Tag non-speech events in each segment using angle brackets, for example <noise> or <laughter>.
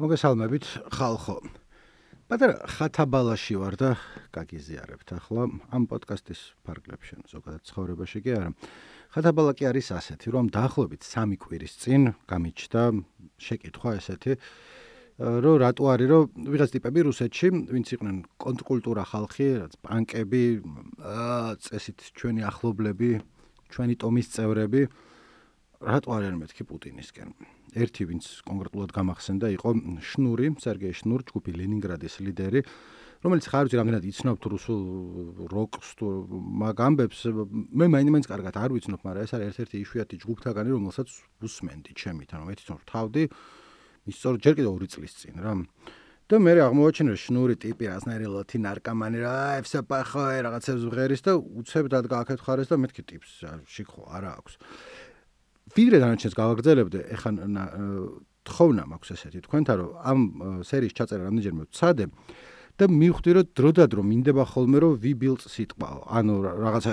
მოგესალმებით ხალხო. პატარა ხათაბალაში ვარ და გაგიზიარებთ ახლა ამ პოდკასტის ფარგლებში, ზოგადად ცხოვრებაში კი არა. ხათაბალა კი არის ასეთი, რომ დაახლოებით 3 კვირის წინ გამიჩნდა შეკითხვა ესეთი, რომ რატო არის რომ ვიღაც ტიპები რუსეთში, ვინც იყვნენ კონტრკულტურა ხალხი, რაც პანკები, წესით ჩვენი ახლობლები, ჩვენი ტომის წევრები, რატო არიან მეთქი პუტინისკენ? ერთი ვინც კონკრეტულად გამახსენდა იყო შნური, სერგეი შნურ, ჯგუფი ლენინგრადის ლიდერი, რომელიც ხარ ვიცი რამდენად იცნობთ რუსულ როკს თუ მაგ ამბებს, მე მაინც კარგად არ ვიცნობ, მაგრამ ეს არის ერთ-ერთი იშვიათი ჯგუფთაგანი, რომელსაც უსმენდი ჩემით, ანუ მე თვითონ ვთავდი ის სწორ ჯერ კიდევ ორი წლის წინ რა. და მე აღმოაჩინე შნური ტიპი რასნაირი ლოთი ნარკომანი რა, ეფსაპახო რაღაცებს ვღერის და უცებდად გააკეთხარეს და მეთქი ტიპს შიქო არა აქვს. ვიდრე დანარჩენს გავაგრძელებდე, ეხა თხოვნა მაქვს ესეთი თქვენთან, რომ ამ სერიის ჩაწერა რამდენჯერმე ვცადე და მივხვდი, რომ დროდადრო მინდება ხოლმე რომ ვიბილწ სიტყვაო. ანუ რაღაცა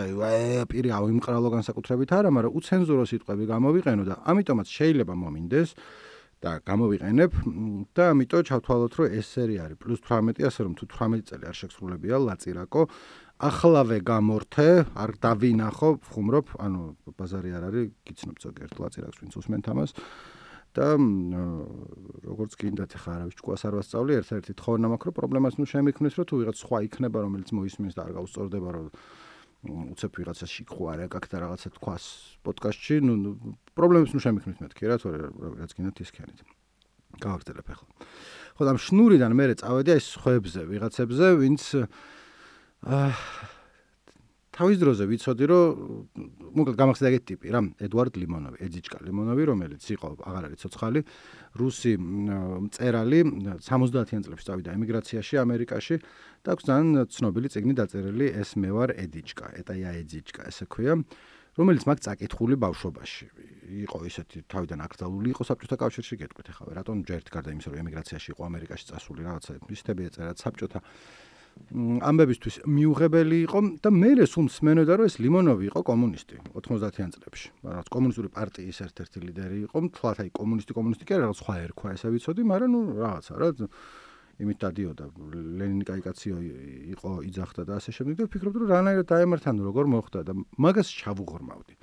პირი ავიმყრალო განსაკუთრებით არა, მაგრამ უცენზურო სიტყვები გამოვიყენო და ამიტომაც შეიძლება მომინდეს და გამოვიყენებ და ამიტომ ჩავთვალოთ, რომ ეს სერია არის პლუს 18, ასე რომ თუ 18 წელი არ შეგსრულებია ლაწირაკო ახლავე გამორთე, არ დავინახო, ხუმრობ, ანუ ბაზარი არ არის, გიცნობ ზოგიერთ ლაწირაკს ვინც უსმენთ ამას. და როგორც გინდათ ხა არავის ჭკუას არ ვასწავლი, ერთ-ერთი თხოვნა მაქვს, რომ პრობლემას ნუ შემიქმნეს, რომ თუ ვიღაც სხვა იქნება, რომელიც მოისმენს და არ გაუსწორდება, რომ უცებ ვიღაცა შიქო არა გაქვს და რაღაცა თქვას პოდკასტში, ნუ პრობლემას ნუ შემიქმნეს მეთქი რა, თორე რაც გინდათ ის ქენით. გავაგრძელებ ახლა. ხო და შნურიდან მე წავედი აი სხვებზე, ვიღაცებზე, ვინც აა თავის დროზე ვიცოდი რომ მოკლედ გამახსენდა ეგეთი ტიპი რა ედვარდ ლიმონოვი ეძიჭკა ლიმონოვი რომელიც იყო აღარ არის ცოცხალი რუსი მწერალი 70-იან წლებში წავიდა ემიგრაციაში ამერიკაში და აქვს ძალიან ცნობილი წიგნი დაწერილი ეს მე ვარ ეძიჭკა ეტაია ეძიჭკა ესე ქვია რომელიც მაგ წაკითხული ბავშვობაში იყო ისეთი თავიდან აკრძალული იყო საბჭოთა კავშირში გეტყვით ახლა რატომ ჯერთ გარდა იმისა რომ ემიგრაციაში იყო ამერიკაში წასული რაღაცა ისეთები ეწერა საბჭოთა ამბებისთვის მიუღებელი იყო და მე სულ მსმენოდა რომ ეს ლიმონოვი იყო კომუნისტი 90-იან წლებში. რაღაც კომუნისტური პარტიის ერთ-ერთი ლიდერი იყო, თლათ აი კომუნისტი კომუნისტი კი არა, რაღაც სხვა ერქვა, ესე ვიცოდი, მაგრამ ნუ რაღაცა რა იმით დადიოდა. ლენინი кайკაციო იყო იძახდა და ასე შემდეგ და ვფიქრობდი რომ რანაირად დაემართა ნუ როგორ მოხდა და მაგას ჩავუღრმავდი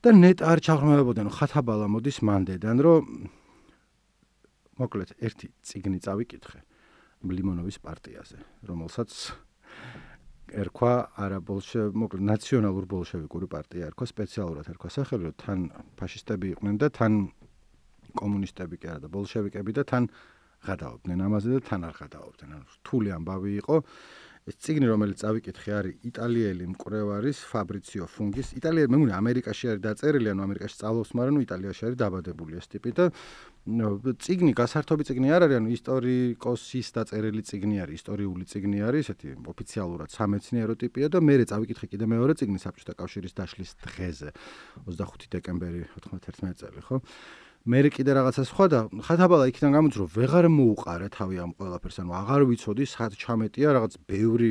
და ნეტ არ ჩავღრმავებოდი ნუ ხათაბალა მოდის მანდედან რომ მოკლედ ერთი ციგნი წავიკითხე. ლიმონოვის პარტიაზე, რომელსაც ერქვა არაბოლშე, მოკლედ ნაციონალურ ბოლშევიკური პარტია ერქვა სპეციალურად ერქვა სახელი, რომ თან ფაშისტები იყვნენ და თან კომუნისტები კი არა და ბოლშევიკები და თან გადაობდნენ ამაზე და თან არ გადაობდნენ. ანუ რთული ამბავი იყო. ეს ციგნი რომელიც წავიკითხე არის იტალიელი მკვლევარის ფაბრიციო ფუნგის იტალიელი მე მგონი ამერიკაში არის დაწერილი ანუ ამერიკაში სწავლობს მაგრამ ნუ იტალიაში არის დაბადებული ეს ტიპი და ციგნი გასართობი ციგნი არ არის ანუ ისტორიკოსის დაწერილი ციგნი არის ისტორიული ციგნი არის ესეთი ოფიციალურად სამეცნიერო ტიპია და მე წავიკითხე კიდე მეორე ციგნი საბჭოთა კავშირის დაშლის დღეზე 25 დეკემბერი 91 წელი ხო მე კიდე რაღაცა სხვა და ხათაბალა იქიდან გამოწრო ვეღარ მოუყარა თავი ამ ყველაფერს ანუ აღარ ვიცოდი სად ჩამეტია რაღაც ბევრი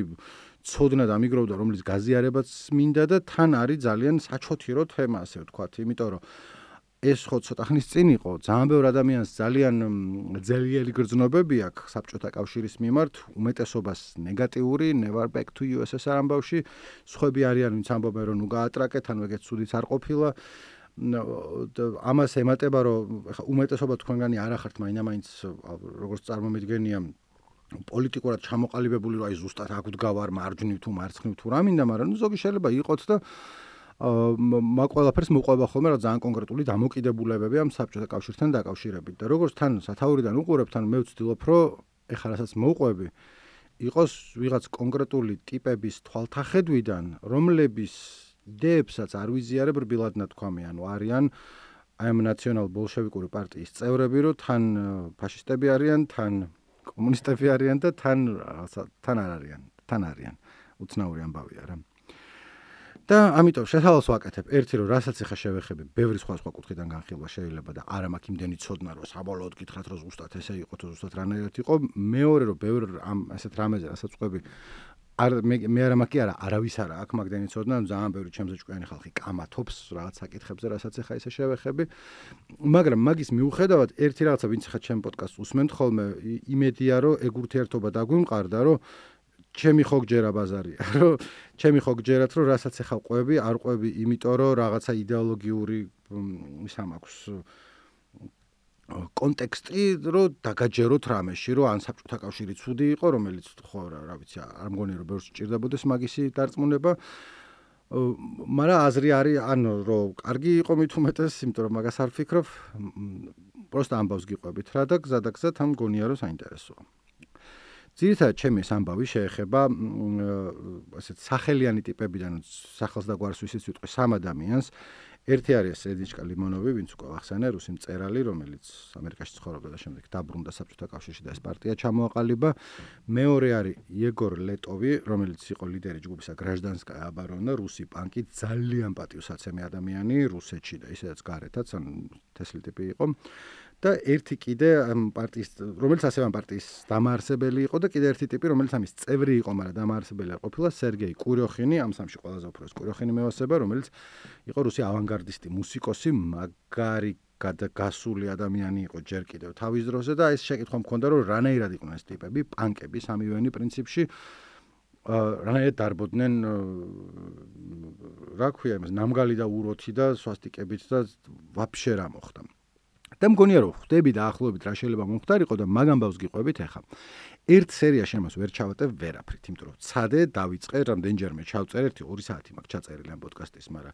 ცოდნა დამიგროვდა რომელიც გაზიარებაც მინდა და თან არის ძალიან საჩოთირო თემა ასე ვთქვათ იმიტომ რომ ეს ხო ცოტა ხნის წინ იყო ძალიან ბევრ ადამიანს ძალიან ძლიერი გრძნობები აქვს საბჭოთა კავშირის მიმართ უმეტესობას ნეგატიური never back to USSR ამბავში სხვები არიან ვინც ამბობენ რომ ნუ გაატრაკეთ ანუ ეგეც ცუდიც არ ყოფილა ამას ემატება რომ ხა უმეტესობა თქვენგანი არ ახართ მაინამაინც როგორც წარმომიდგენია პოლიტიკურად ჩამოყალიბებული რომ აი ზუსტად აქ ვდგავარ მარჯვნივ თუ მარცხნივ თუ რა მინდა მაგრამ ნუ ზოგი შეიძლება იყოს და მაგ ყველაფერს მოყვება ხოლმე რა ძალიან კონკრეტული დამოკიდებულებები ამ საბჭოთა კავშირთან დაკავშირებით და როგორც თან სათაურიდან უყურებთ თან მე ვცდილობ რომ ეხლა რასაც მოყვები იყოს ვიღაც კონკრეტული ტიპების თვალთახედვიდან რომლების იდეებსაც არ ვიზიარებ რბილად ნათქვამი, ანუ არიან აი ამ ნაციონალ ბოლშევიკური პარტიის წევრები, რომ თან ფაშისტები არიან, თან კომუნისტები არიან და თან თან არ არიან, თან არიან. უცნაური ამბავია რა. და ამიტომ შესაძლოა ვაკეთებ ერთი რომ რასაც ახლა შევეხები, ბევრი სხვა სხვა კუთხიდან განხილვა შეიძლება და არა მაქვს იმდენი ცოდნა რომ საბოლოოდ გითხრათ რომ ზუსტად ესე იყო თუ ზუსტად რანაირად იყო. მეორე რომ ბევრი ამ ასეთ რამეზე რასაც ყვები არ მე მე არა მაკი არა არავის არა აქ მაგდენი ცოდნა ძალიან ბევრი ჩემზე ჭკვიანი ხალხი კამათობს რაღაც საკითხებზე რასაც ახლა ისე შევეხები. მაგრამ მაგის მიუხედავად ერთი რაღაცა ვინც ხა ჩემ პოდკასტს უსმენთ ხოლმე იმედია რომ ეგ ურთიერთობა დაგვიმყარდა რომ ჩემი ხო გჯერა ბაზარია <laughs> რომ ჩემი ხო გჯერათ რომ რასაც ახლა ყვები არ ყვები იმიტომ რომ რაღაცა იდეოლოგიური ის ამაქვს კონტექსტი რომ დაგაჯეროთ რამეში რომ ან საბჭოთა კავშირი ცუდი იყო რომელიც ხო რა ვიცი არ მგონი რომ ბევრს ჭირდებოდეს მაგისი დარწმუნება. მაგრამ აზრი არის ანუ რომ კარგი იყო მით უმეტეს იმიტომ რომ მაგას არ ფიქრობ პროსტა ამბავს გიყვებით რა და გზადაგზად ამ გონია რომ საინტერესოა. ძირითადად ჩემი ამბავი შეეხება ასეთ სახელიანი ტიპებიდან სახელს და გვარს ვისაც ვიტყვი სამ ადამიანს ერთი არის ედიჩკა ლიმონოვი, ვინც უკვე ახსენე, რუსი მწერალი, რომელიც ამერიკაში ცხოვრობდა და შემდეგ დაბრუნდა საბჭოთა კავშირში და ეს პარტია ჩამოაყალიბა. მეორე არის იეგორ ლეტოვი, რომელიც იყო ლიდერი ჯგუფისა გრაჟდანსკაია აბარონა, რუსი პანკი, ძალიან პატიოსაცემი ადამიანი რუსეთში და ისედაც გარეთაც, ან თესლი ტიპი იყო. და ერთი კიდე პარტიის რომელიც ასევე ამ პარტიის დამაარსებელი იყო და კიდე ერთი ტიპი რომელიც ამის წევრი იყო, მაგრამ დამაარსებელი არ ყოფილა სერგეი კურიოხინი, ამ სამში ყველაზე უფრო კურიოხინი მევასება, რომელიც იყო რუსი ავანგარდისტი მუსიკოსი, მაგარი გადაგასული ადამიანი იყო ჯერ კიდევ თავის დროზე და ეს შეკითხვა მქონდა რომ რანაირად იყვნენ ეს ტიპები, პანკები სამივენი პრინციპში რანაირად დარბოდნენ რა ქვია იმას ნამგალი და უროთი და სვასტიკებით და ვაფშე რა მოხდა. და მგონია რომ ხვდები დაახლოებით რა შეიძლება მომხდარიყო და მაგ ამბავს გიყვებით ახლა. ერთ სერიაში ამას ვერ ჩავატევ ვერაფრით, იმიტომ რომ ცადე დავიწყე რამდენჯერმე ჩავწერ ერთი 2 საათი მაქვს ჩაწერილი ამ პოდკასტის, მაგრამ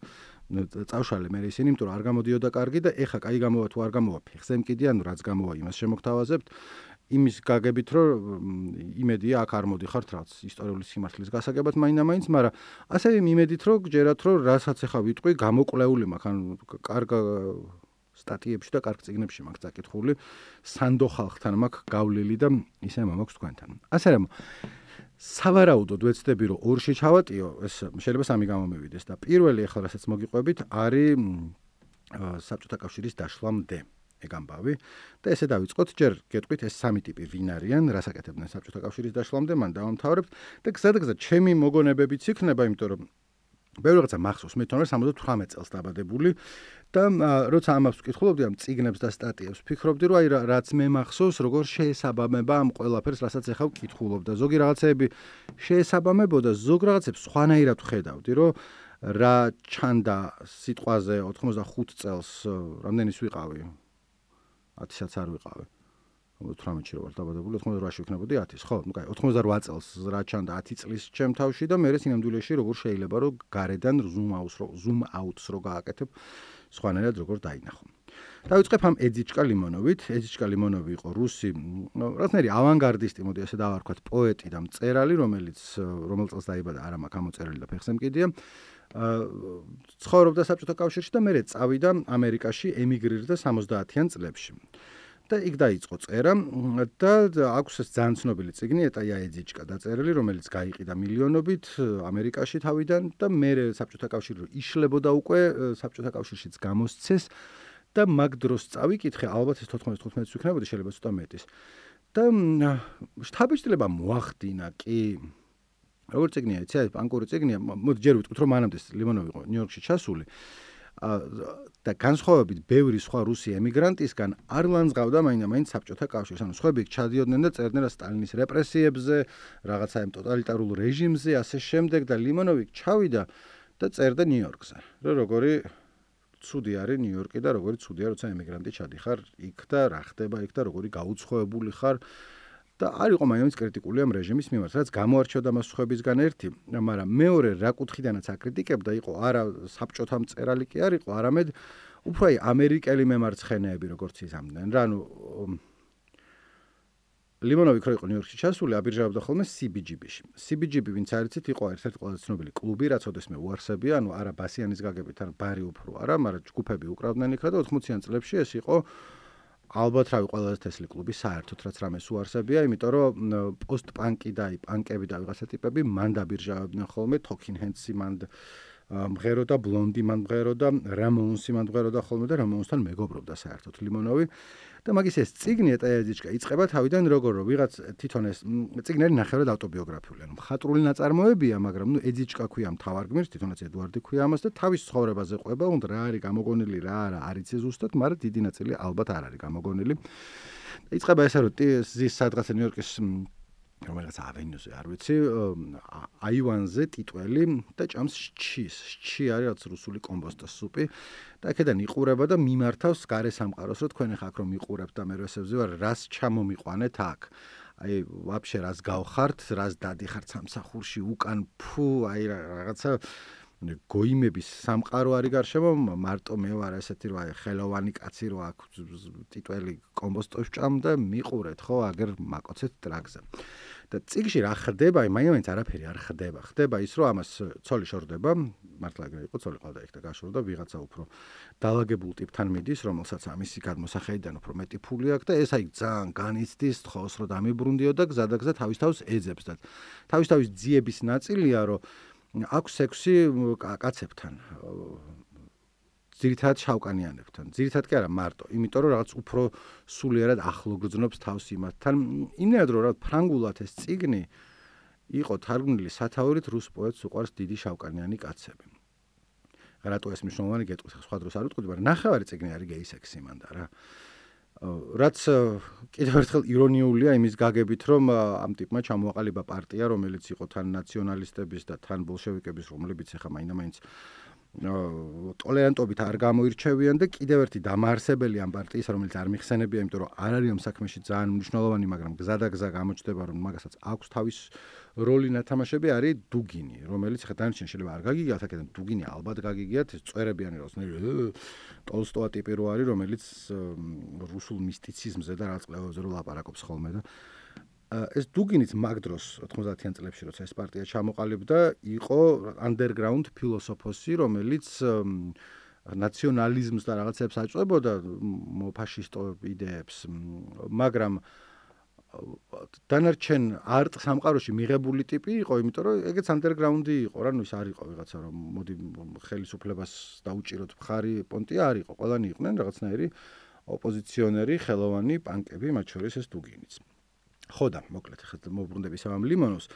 წავშალე მე ისინი, იმიტომ რომ არ გამოდიოდა კარგი და ეხა კაი გამოვა თუ არ გამოვა ფეხზე მკიდიან, რაც გამოვა იმას შემოგთავაზებთ. იმის გაგებით რომ იმედია აქ არ მოდიხართ რაც ისტორიული სიმართლის გასაგებად მაინამაინც, მაგრამ ასევე იმედით რომ გჯერათ რომ რასაც ახლა ვიტყვი, გამოკვლეული მაქვს, ან კარგა სტატიებში და კარგ წიგნებში მაქვს დაკითხული სანდო ხალხთან მაქვს გავლილი და ისე მაქვს თქვენთან. ასე რომ სავარაუდოდ ვეცდები რომ ორში ჩავატიო, ეს შეიძლება სამი გამომივიდეს და პირველი ახლა რასაც მოგიყვებით არის საბჭოთა კავშირის დაშლამდე ეგ ამბავი და ესე დავიწყოთ ჯერ გეტყვით ეს სამი ტიპი ვინ არიან, რასაკეთებდნენ საბჭოთა კავშირის დაშლამდე, მან დავამთავრებთ და გზადაგზა ჩემი მოგონებებიც იქნება, იმიტომ რომ ბევრი რაღაცა მახსოვს მე თვითონ 78 წელს დაბადებული და როცა ამას ვკითხულობდი ამ ციგნებს და სტატიებს ვფიქრობდი რომ აი რაც მე მახსოვს როგორ შეესაბამება ამ ყველაფერს რასაც ახავ ვკითხულობ და ზოგი რაღაცეები შეესაბამებოდა ზოგ რაღაცებს სხვანაირად ვხედავდი რომ რა ჩანდა სიტყვაზე 85 წელს რამდენის ვიყავი? 10-საც არ ვიყავი 18-ში რო ვარ დაბადებული 88-ში ვიქნებოდი 10-ის ხო? ну კაი 88 წელს რა ჩანდა 10 წლის ჩემ თავში და მე სინამდვილეში როგორ შეიძლება რომ გარედან zoom out-ს რო zoom out-ს რო გააკეთებ სხვანაირად როგორ დაინახო. დავიწყებ ამ ეძიჩკა ლიმონოვით. ეძიჩკა ლიმონოვი იყო რუსი რაღაცნაირი ავანგარდისტი მოდი ასე დავარქვათ პოეტი და მწერალი რომელიც რომელ წელს დაიბადა არა მაქვს ამოწერილი და ფეხზე მკიდია. ცხოვრობდა საბჭოთა კავშირში და მერე წავიდა ამერიკაში ემიგრირდა 70-იან წლებში და იქ დაიწყო წერა და აქვს ეს ძალიან ცნობილი წიგნი ეტაია ეძიჩკა დაწერილი რომელიც გაიყიდა მილიონობით ამერიკაში თავიდან და მე საბჭოთა კავშირში იშლებოდა უკვე საბჭოთა კავშირშიც გამოსცეს და მაგ დროს წავიკითხე ალბათ ეს 95-ს ვიქნებოდი შეიძლება ცოტა მეტის. და შტაბიჭდილება მოახდინა კი როგორ წიგნია იცი პანკური წიგნია მოდი ჯერ ვიტყვით რომ მანამდე ლიმონოვი იყო ნიუ-იორკში ჩასული და განსხვავებით ბევრი სხვა რუსი ემიგრანტისგან არ ლანძღავდა მაინდა-მაინც საბჭოთა კავშირს. ანუ სხვები ჩადიოდნენ და წერდნენ რა სტალინის რეპრესიებზე, რაღაცა იმ ტოტალიტარულ რეჟიმზე, ასე შემდეგ და ლიმონოვი ჩავიდა და წერდა ნიუ-იორკზე. რომ როგორი ცუდი არის ნიუ-იორკი და როგორი ცუდია როცა ემიგრანტი ჩადიხარ იქ და რა ხდება იქ და როგორი გაუცხოებული ხარ. და არ იყო მაინც კრიტიკული ამ რეჟიმის მიმართ, რაც გამოარჩევდა მას ხუებისგან ერთი, მაგრამ მეორე რა კუთხიდანაც აკრიტიკებდა, იყო არა საბჭოთა მწერალი კი არ იყო, არამედ უფრო აი ამერიკელი მემარცხენეები როგორც იზამდნენ. რა ნუ ლიმონოვი ქრო იყო ნიუ-იორკში ჩასული, აბირჟავდა ხოლმე CBGB-ში. CBGB ვინც არიცით, იყო ერთ-ერთი ყველაზე ცნობილი კლუბი, რაც ოდესმე უარსებია, ანუ არა ბასიანის გაგებით, ან ბარი უფრო არა, მაგრამ ჯგუფები უკრავდნენ იქ და 80-იან წლებში ეს იყო ალბათ რავი ყველაზე თესლი კლუბი საერთოდ რაც რამე სუარსებია, იმიტომ რომ პოსტ-პანკი და აი პანკები და ვიღაცა ტიპები მან დაბირჟავდნენ ხოლმე თოქინ ჰენსი მან მღერო და ბლონდი მან მღერო და რამონსი მან მღერო და ხოლმე და რამონსთან მეგობრობდა საერთოდ ლიმონოვი და მაგის ეს ციგნი ეტაეძიჩკა იწება თავიდან როგორ რომ ვიღაც თვითონ ეს ციგნი არის ნახევრად ავტობიოგრაფიული ანუ ხატრული ნაწარმოებია მაგრამ ნუ ეძიჩკა ქვია მთავარ გმირს თვითონაც ედუარდი ქვია ამას და თავის ცხოვრებაზე ყვება უნდა რა არის გამოგონილი რა არა არის ზუსტად მაგრამ დიდი ნაწილი ალბათ არ არის გამოგონილი. იწება ესე რომ ზის სადღაც ნიუ-იორკის რომელიღაც ავენიუზე არ ვიცი აივანზე ტიტველი და ჭამს ჩის ჩი არის რაც რუსული კომბოსტოს სუპი. და აქედან იყურება და მიმართავს გარე სამყაროს რომ თქვენ ახ აქ რომ იყურებთ და მე რესებზე ვარ რას ჩამომიყვანეთ აქ? აი ვაფშე რას გავხართ რას დადიხართ სამსახურში? უკან ფუ აი რაღაცა გოიმების სამყარო არის გარშემო? მარტო მე ვარ ესეთი აი ხელოვანი კაცი რო აქ ტიტველი კომბოსტოს ჭამ და მიყურეთ ხო? აგერ მაკოცეთ ტრაქზე და ციგში რა ხდება აი მაინც არაფერი არ ხდება. ხდება ის რომ ამას ცოლი შორდება მართლა ეგრე იყო ცოლი ყავდა იქ და გაშორდა ვიღაცა უფრო დაალაგებულ ტიპთან მიდის რომელსაც ამისი გადმოსახედიდან უფრო მეტი ფული აქვს და ეს აი ძალიან განიცდის თხოვს რომ დამიბრუნდიო და გზადაგზა თავის თავს ეძებს და თავის თავის ძიების ნაწილია რომ აქვს სექსი კაცებთან ძირითადად შავკანიანებთან. ძირითადად კი არა მარტო, იმიტომ რომ რაღაც უფრო სულიერად ახლო გრძნობს თავს იმათთან. იმენად რომ რაღაც ფრანგულად ეს ციგნი იყო თარგმნილი სათაურით რუს პოეტს უყვარს დიდი შავკანიანი კაცები. რატო ეს მნიშვნელოვანი გეტყვით, სხვა დროს არ უტყუდი, მაგრამ ნახევარი ციგნი არის გეი სექსი მანდა რა. რაც კიდევ ერთხელ ირონიულია იმის გაგებით, რომ ამ ტიპმა ჩამოაყალიბა პარტია, რომელიც იყო თან ნაციონალისტების და თან ბოლშევიკების, რომლებიც ახლა მაინდა-მაინც ტოლერანტობით არ გამოირჩევიან და კიდევ ერთი დამაარსებელი ამ პარტიის, რომელიც არ მიხსენებია, იმიტომ რომ არ არის ამ საქმეში ძალიან მნიშვნელოვანი, მაგრამ გზადაგზა გამოჩნდება, რომ მაგასაც აქვს თავის როლი ნათამაშები არის დუგინი, რომელიც ხა დანარჩენ შეიძლება არ გაგიგიათ, აქედან დუგინი ალბათ გაგიგიათ, წვერებიანი როსნერი ტოლსტოა ტიპი რო არის, რომელიც რუსულ მისტიციზმზე და რაღაც ყლევაზე რო ლაპარაკობს ხოლმე და ეს დუგინიც მაგ დროს 90-იან წლებში როცა ეს პარტია ჩამოყალიბდა, იყო underground ფილოსოფოსი, რომელიც ნაციონალიზმს და რაღაცებს აწვებოდა ფაშისტო იდეებს, მაგრამ დანარჩენ არტ სამყაროში მიღებული ტიპი იყო, იმიტომ რომ ეგეც underground-ი იყო, რა, ნუ ის არ იყო ვიღაცა რომ მოდი ხელისუფლებას დაუჭიროთ მხარი, პონტი არ იყო, ყველანი იყვნენ რაღაცნაირი ოპოზიციონერი, ხელოვანი პანკები, მათ შორის ეს დუგინიც. ხო და მოკლედ ხეთ მოbrunდები სამ ლიმონოს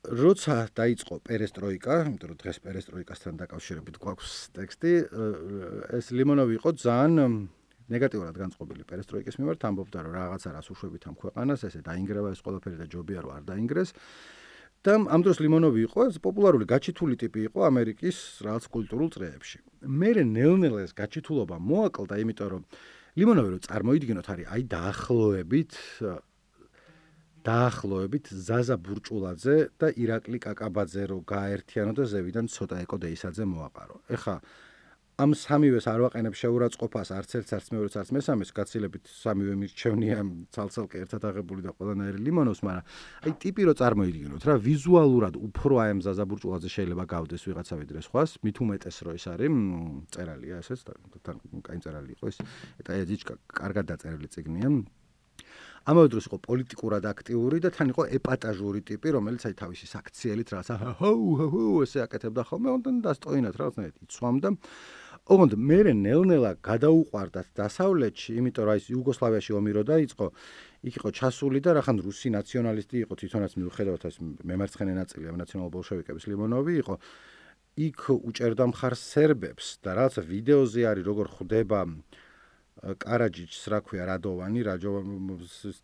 როცა დაიწყო პერესტროიკა, იმიტომ რომ დღეს პერესტროიკასთან დაკავშირებით გვაქვს ტექსტი, ეს ლიმონოვი იყო ძალიან ნეგატიურად განწყობილი პერესტროიკის მიმართ, ამბობდა რომ რაღაცა რას უშვებით ამ ქვეყანას, ესე დაინგრევა ეს ყველაფერი და ჯობია რომ არ დაინგრეს. და ამ დროს ლიმონოვი იყო ეს პოპულარული გაჩითული ტიპი იყო ამერიკის რაღაც კულტურულ წრეებში. მე ნელ-ნელა ეს გაჩითულობა მოაკლდა, იმიტომ რომ ლიმონოვი რო წარმოიდგინოთ არის აი დაახლოებით დაახლოებით ზაზა ბურჭულაძე და ირაკლი კაკაბაძე რო გააერთიანო და ზევიდან ცოტა ეკოდეისაძე მოაყარო. ეხა ამ სამივეს არ ვაყენებ შეურაცხყოფას არც ერთს არც მეორეს არც მესამეს. გაცილებით სამივე მირჩევნია ცალცალკე ერთად აღებული და ყველანაირი ლიმონოს, მაგრამ აი ტიპი რო წარმოიდგინოთ რა ვიზუალურად უფრო აი ამ ზაზა ბურჭულაძე შეიძლება გავდეს ვიღაცა ვიდრე სხვას, მით უმეტეს რო ეს არის წერალია ესეც თან კაი წერალი იყო ეს. ეტა ეძიჩკა კარგად დაწერილი ციგნია ამავე დროს იყო პოლიტიკურად აქტიური და თან იყო ეპატაჟური ტიპი, რომელიც აი თავისი საქციელით რაღაცა ჰო ჰო ესე აკეთებდა ხოლმე, უნდა დასტოინათ რაღაცნაირად იცვამდა. ოღონდ მე ნელ-ნელა გადაუყვარდათ დასავლეთში, იმიტომ რომ აი იუგოსლავიაში ომი რო დაიწყო, იქ იყო ჩასული და რახან რუსი ნაციონალისტი იყო თვითონაც მიუხედავად ეს მემარცხენე ნაწილი ამ ნაციონალ-ბოლშევიკების ლიმონოვი იყო. იქ უჭერდა მხარს სერბებს და რაღაც ვიდეოზე არის როგორ ხვდება კარაჯიჩს რა ქვია რადოვანი რაჯოვანი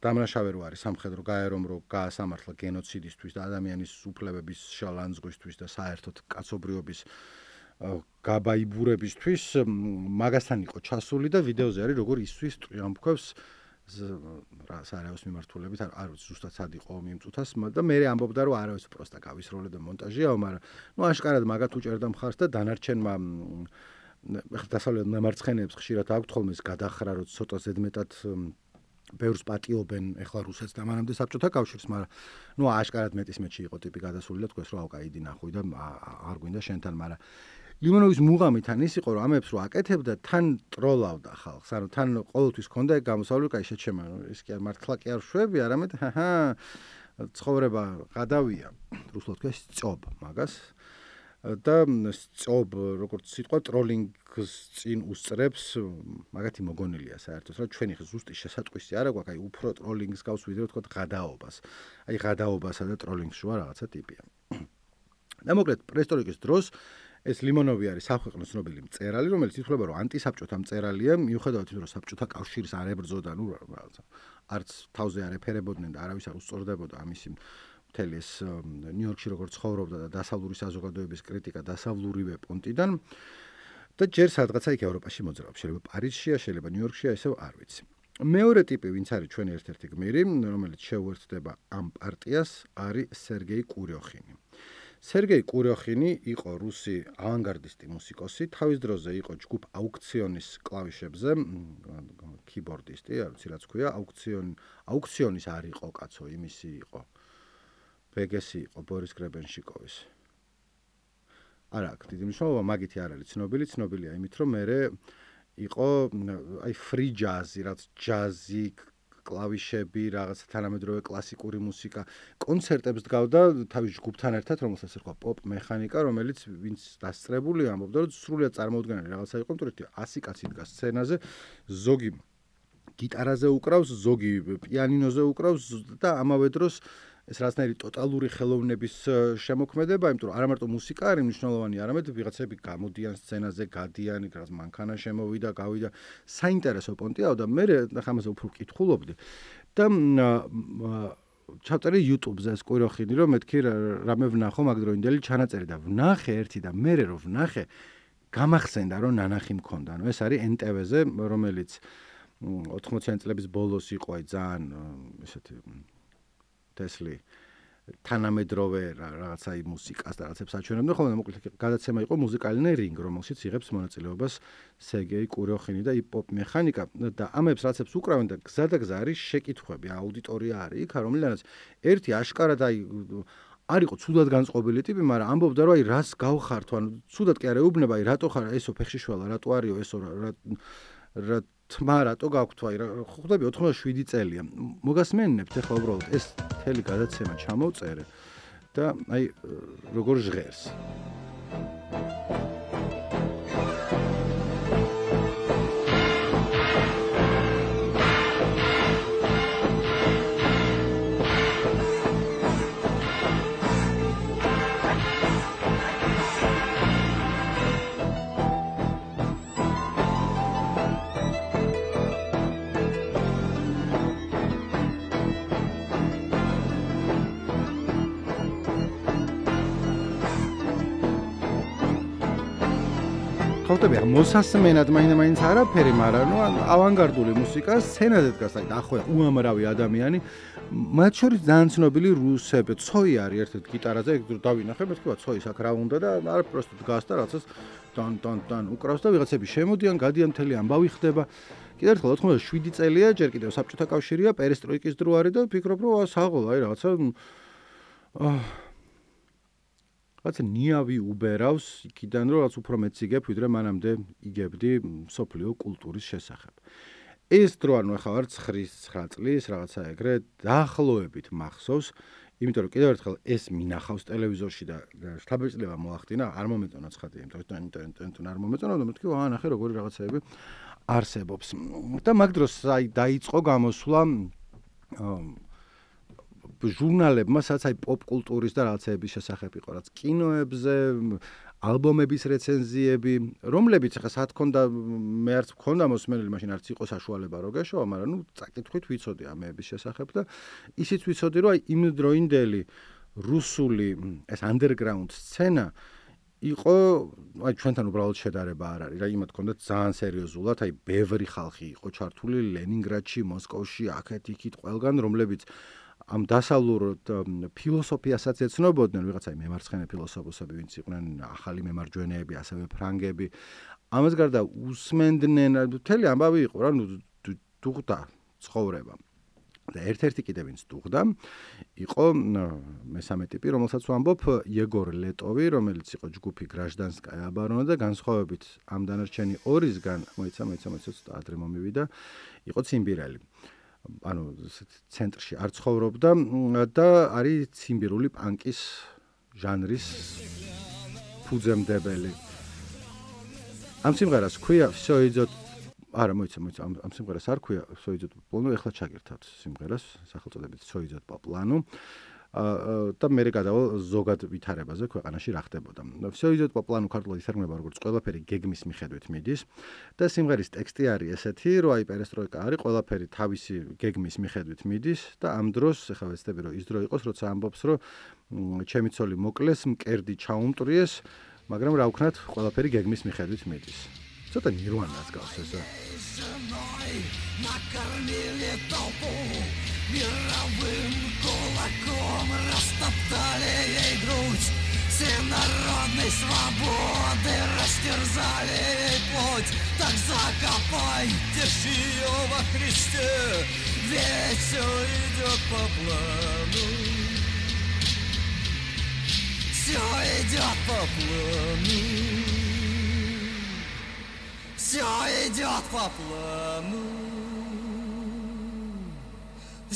დამნაშავე რო არის სამხედრო გაერომ რო გაასამართლა გენოციდისთვის და ადამიანის უფლებების შალანძღვისთვის და საერთოდ კაცობრიობის გაბაიბურებისთვის მაგასთან იყო ჩასული და ვიდეოზე არის როგორ ისვის ტრიამფქებს რა სარაოს მიმართულებით არ ვიცი ზუსტად სად იყო მიმწუთას და მე მე ამბობდა რომ არავის პროსტა გავისროლე და მონტაჟიაო მაგრამ ნუ აშკარად მაგათ უჭერდა მხარს და დანარჩენმა ახლა დასავლეთ მემარცხენეებს ხშირად აქვთ ხოლმე ეს გადახრა რომ ცოტა ზედმეტად ბევრს პატიობენ ახლა რუსეთს და მანამდე საბჭოთა კავშირს, მაგრამ ნუ აშკარად მეტის მეტში იყო ტიპი გადასული და თქვენს რომ აუკაიდი ნახვი და არ გვინდა შენთან, მაგრამ ლიმონოვის მუღამი თან ის იყო რომ ამებს რო აკეთებდა თან ტროლავდა ხალხს, ანუ თან ყოველთვის ქონდა ეგ გამოსავლი კაი შეჩემა, ის კი არ მართლა კი არ შვები, არამედ ჰაჰა ცხოვრება გადავია, რუსულად ქვია სწობ მაგას. და სწობ როგორც სიტყვა ტროლინგს წინ უსწრებს მაგათი მოგონილია საერთოდ რა ჩვენი ზუსტი შესატყვისი არა გვაქვს აი უფრო ტროლინგს გავს ვიდრე თქო ღადაობას. აი ღადაობასა და ტროლინგს შუა რაღაცა ტიპია. და მოკლედ პრესტორიკის დროს ეს ლიმონოვი არის საფრთხის ცნობილი მწერალი რომელიც ითვლება რომ ანტისაბჭოთა მწერალია მიუხედავად იმისა რომ საბჭოთა კავშირის არ ებრძოდა ნუ რაღაცა არც თავზე არ ეფერებოდნენ და არავის არ უსწორდებოდა ამისი მთელი ეს ნიუ-იორკში როგორ ცხოვრობდა და დასავლური საზოგადოების კრიტიკა დასავლურივე პონტიდან და ჯერ სადღაცა იქ ევროპაში მოძრაობს. შეიძლება პარიზშია, შეიძლება ნიუ-იორკშია, ესე არ ვიცი. მეორე ტიპი, ვინც არის ჩვენი ერთ-ერთი გმირი, რომელიც შეუერთდება ამ პარტიას, არის სერგეი კურიოხინი. სერგეი კურიოხინი იყო რუსი ავანგარდისტი მუსიკოსი, თავის დროზე იყო ჯგუფ აუქციონის კლავიშებზე, კიბორდისტი, არ ვიცი რა თქვია, აუქციონი, აუქციონის არ იყო კაცო, იმისი იყო. ვეგესი იყო ბორის გრებენშიკოვის. არა, დიდი მნიშვნელობა მაგითი არ არის ცნობილი, ცნობილია იმით, რომ მე იყო აი ფრი ჯაზი, რაც ჯაზი, კლავიშები, რაღაც თანამედროვე კლასიკური მუსიკა, კონცერტებს დგავდა თავის ჯგუფთან ერთად, რომელსაც ერქვა პოპ მექანიკა, რომელიც ვინც დასწრებული ამბობდა, რომ სრულიად წარმოუდგენელი რაღაცა იყო, თუმცა 100 კაცი დგას სცენაზე, ზოგი გიტარაზე უკრავს, ზოგი პიანინოზე უკრავს და ამავე დროს ეს რაღაცნაირი ტოტალური ხელოვნების შემოქმედება, იმიტომ რომ არა მარტო მუსიკა არის მნიშვნელოვანი, არამედ ვიღაცები გამოდიან სცენაზე, გადიან, რაღაც მანქანა შემოვიდა, გავიდა, საინტერესო პონტია და მე ახლა ამაზე უფრო კითხულობდი. და ჩავწერე YouTube-ზე ეს კვიროხინი, რომ მეთქი რამე ვნახო მაგდროინდელი ჩანაწერი და ვნახე ერთი და მე რო ვნახე გამახსენდა რომ ნანახი მქონდა. ნუ ეს არის NTV-ზე, რომელიც 80-იან წლების ბოლოს იყო ძალიან ესეთი თესლი. თანამედროვე რაღაცა მუსიკას და რაღაცებს აჩვენებდა ხოლმე მოკლედ გადაცემა იყო მუსიკალინე რინგ რომელშიც იღებს მონაწილეობას სერგეი კუროხინი და იპოპ მექანიკა და ამებს რაღაცებს უკრავენ და გზა და გზა არის შეკითხვები. აუდიტორია არის იქ რომელთაც ერთი აშკარად აი არისო ცუდად განწყობილი ტიპი მაგრამ ამბობდა რომ აი რას გავხართო ანუ ცუდად კი არ ეუბნება აი რატო ხარ? ესო ფეხში შველა რატო არისო რა თმა რატო გაქვთ? აი ხვდები 87 წელია. მოგასმენებთ ახლა უბრალოდ ეს მთელი გადაცემა ჩამოვწერე და აი როგორ ჟღერს ხავტები მოსასმენად მაინდა-მაინც არაფერი, მაგრამ ნუ ავანგარდული მუსიკა სცენაზე დგას, აი დახვე უამრავი ადამიანი. მათ შორის ძალიან ცნობილი რუსები, ცოი არის ერთ-ერთ გიტარაზე, ეგ დავინახე, მეთქვა ცოი აქ რა უნდა და არა პროსტო დგას და რაღაცას თან თან თან უკრავს და ვიღაცები შემოდიან, გადიან მთელი ამბავი ხდება. კიდევ ერთხელ 87 წელია, ჯერ კიდევ საბჭოთა კავშირია, პერესტროიკის დრო არის და ფიქრობ, რომ საღოლა, აი რაღაცა აა რაც ნიავი უბერავს იქიდან რომ რაც უფრო მეც იგებ ვიდრე მანამდე იგებდი სოფლიო კულტურის შესახებ. ეს დრო ანუ ახლა ვარ 9 წლის რაღაცა ეგრე დაახლოებით მახსოვს, იმიტომ რომ კიდევ ერთხელ ეს მინახავს ტელევიზორში და შთაბეჭდილება მოახდინა, არ მომეწონა ცხადი, იმიტომ რომ ინტერნეტ არ მომეწონა და მეთქი აა ნახე როგორი რაღაცეები არსებობს. და მაგ დროს აი დაიწყო გამოსვლა ჟურნალებმა სადაც აი პოპ კულტურის და რაღაცების შესახებ იყო რაც კინოებზე ალბომების რეცენზიები რომლებიც ახლა სად ქონდა მე არც ქონდა მოსმენელი მაშინ არც იყო საშუალება რო გეშოვა მაგრამ ნუ წაკითხვით ვიცოდი ამების შესახებ და ისიც ვიცოდი რომ აი იმ დროინდელი რუსული ეს underground სცენა იყო აი ჩვენთან უბრალოდ შედარება არ არის რა იმათ ქონდათ ძალიან სერიოზულად აი ბევრი ხალხი იყო ჩართული ლენინგრადში მოსკოვში აქეთ იქით ყველგან რომლებიც ამ დასავლურ ფილოსოფიასაც ეცნობოდნენ ვიღაცა მემარცხენე ფილოსოფოსები ვინც იყვნენ ახალი მემარჯვენეები ასევე ფრანგები ამას გარდა უსმენდნენ მთელი ამბავი იყო რა ნუ დუღდა ცხოვრება. და ერთ-ერთი კიდე ვინც დუღდა იყო მესამე ტიპი რომელსაც ვამბობ იეგორ ლეტოვი რომელიც იყო ჯგუფი გრაჟდანსკაია აბარონა და განსხვავებით ამ დანარჩენი ორისგან მოიცა მოიცა მოიცა ადრე მომივიდა იყო ციმბირელი ანუ ცენტრში არ ცხოვრობდა და არის ციმბირული პანკის ჟანრის ფუძემდებელი. ამ სიმღერას ქვია სოიძოთ არა მოიცა მოიცა ამ ამ სიმღერას არ ქვია სოიძოთ პლანო, ეხლა ჩაგირთავთ სიმღერას სახელწოდებით სოიძოთ პლანო. აა და მე გადავალ ზოგად ვითარებაზე ქვეყანაში რა ხდებოდა. ვსეიზოტ პლანო ქართულად ითარგმნება როგორც ყველაფერი გეგმის მიხედვით მიდის და სიმღერის ტექსტი არის ესეთი, რომ აი პერესტროიკა არის ყველაფერი თავისი გეგმის მიხედვით მიდის და ამ დროს ეხლა ვეცდები რომ ის დრო იყოს, როცა ამბობს რომ ჩემი ცოლი მოკლეს, მკერდი ჩაუმტვრიეს, მაგრამ რა ვქნათ, ყველაფერი გეგმის მიხედვით მიდის. ცოტა ნირვანას გავს ესა. накормили толпу мировым кулаком растоптали ей грудь всенародной свободы растерзали ей плоть так закопайтесь ее во Христе ведь все идет по плану все идет по плану. Все идет по плану.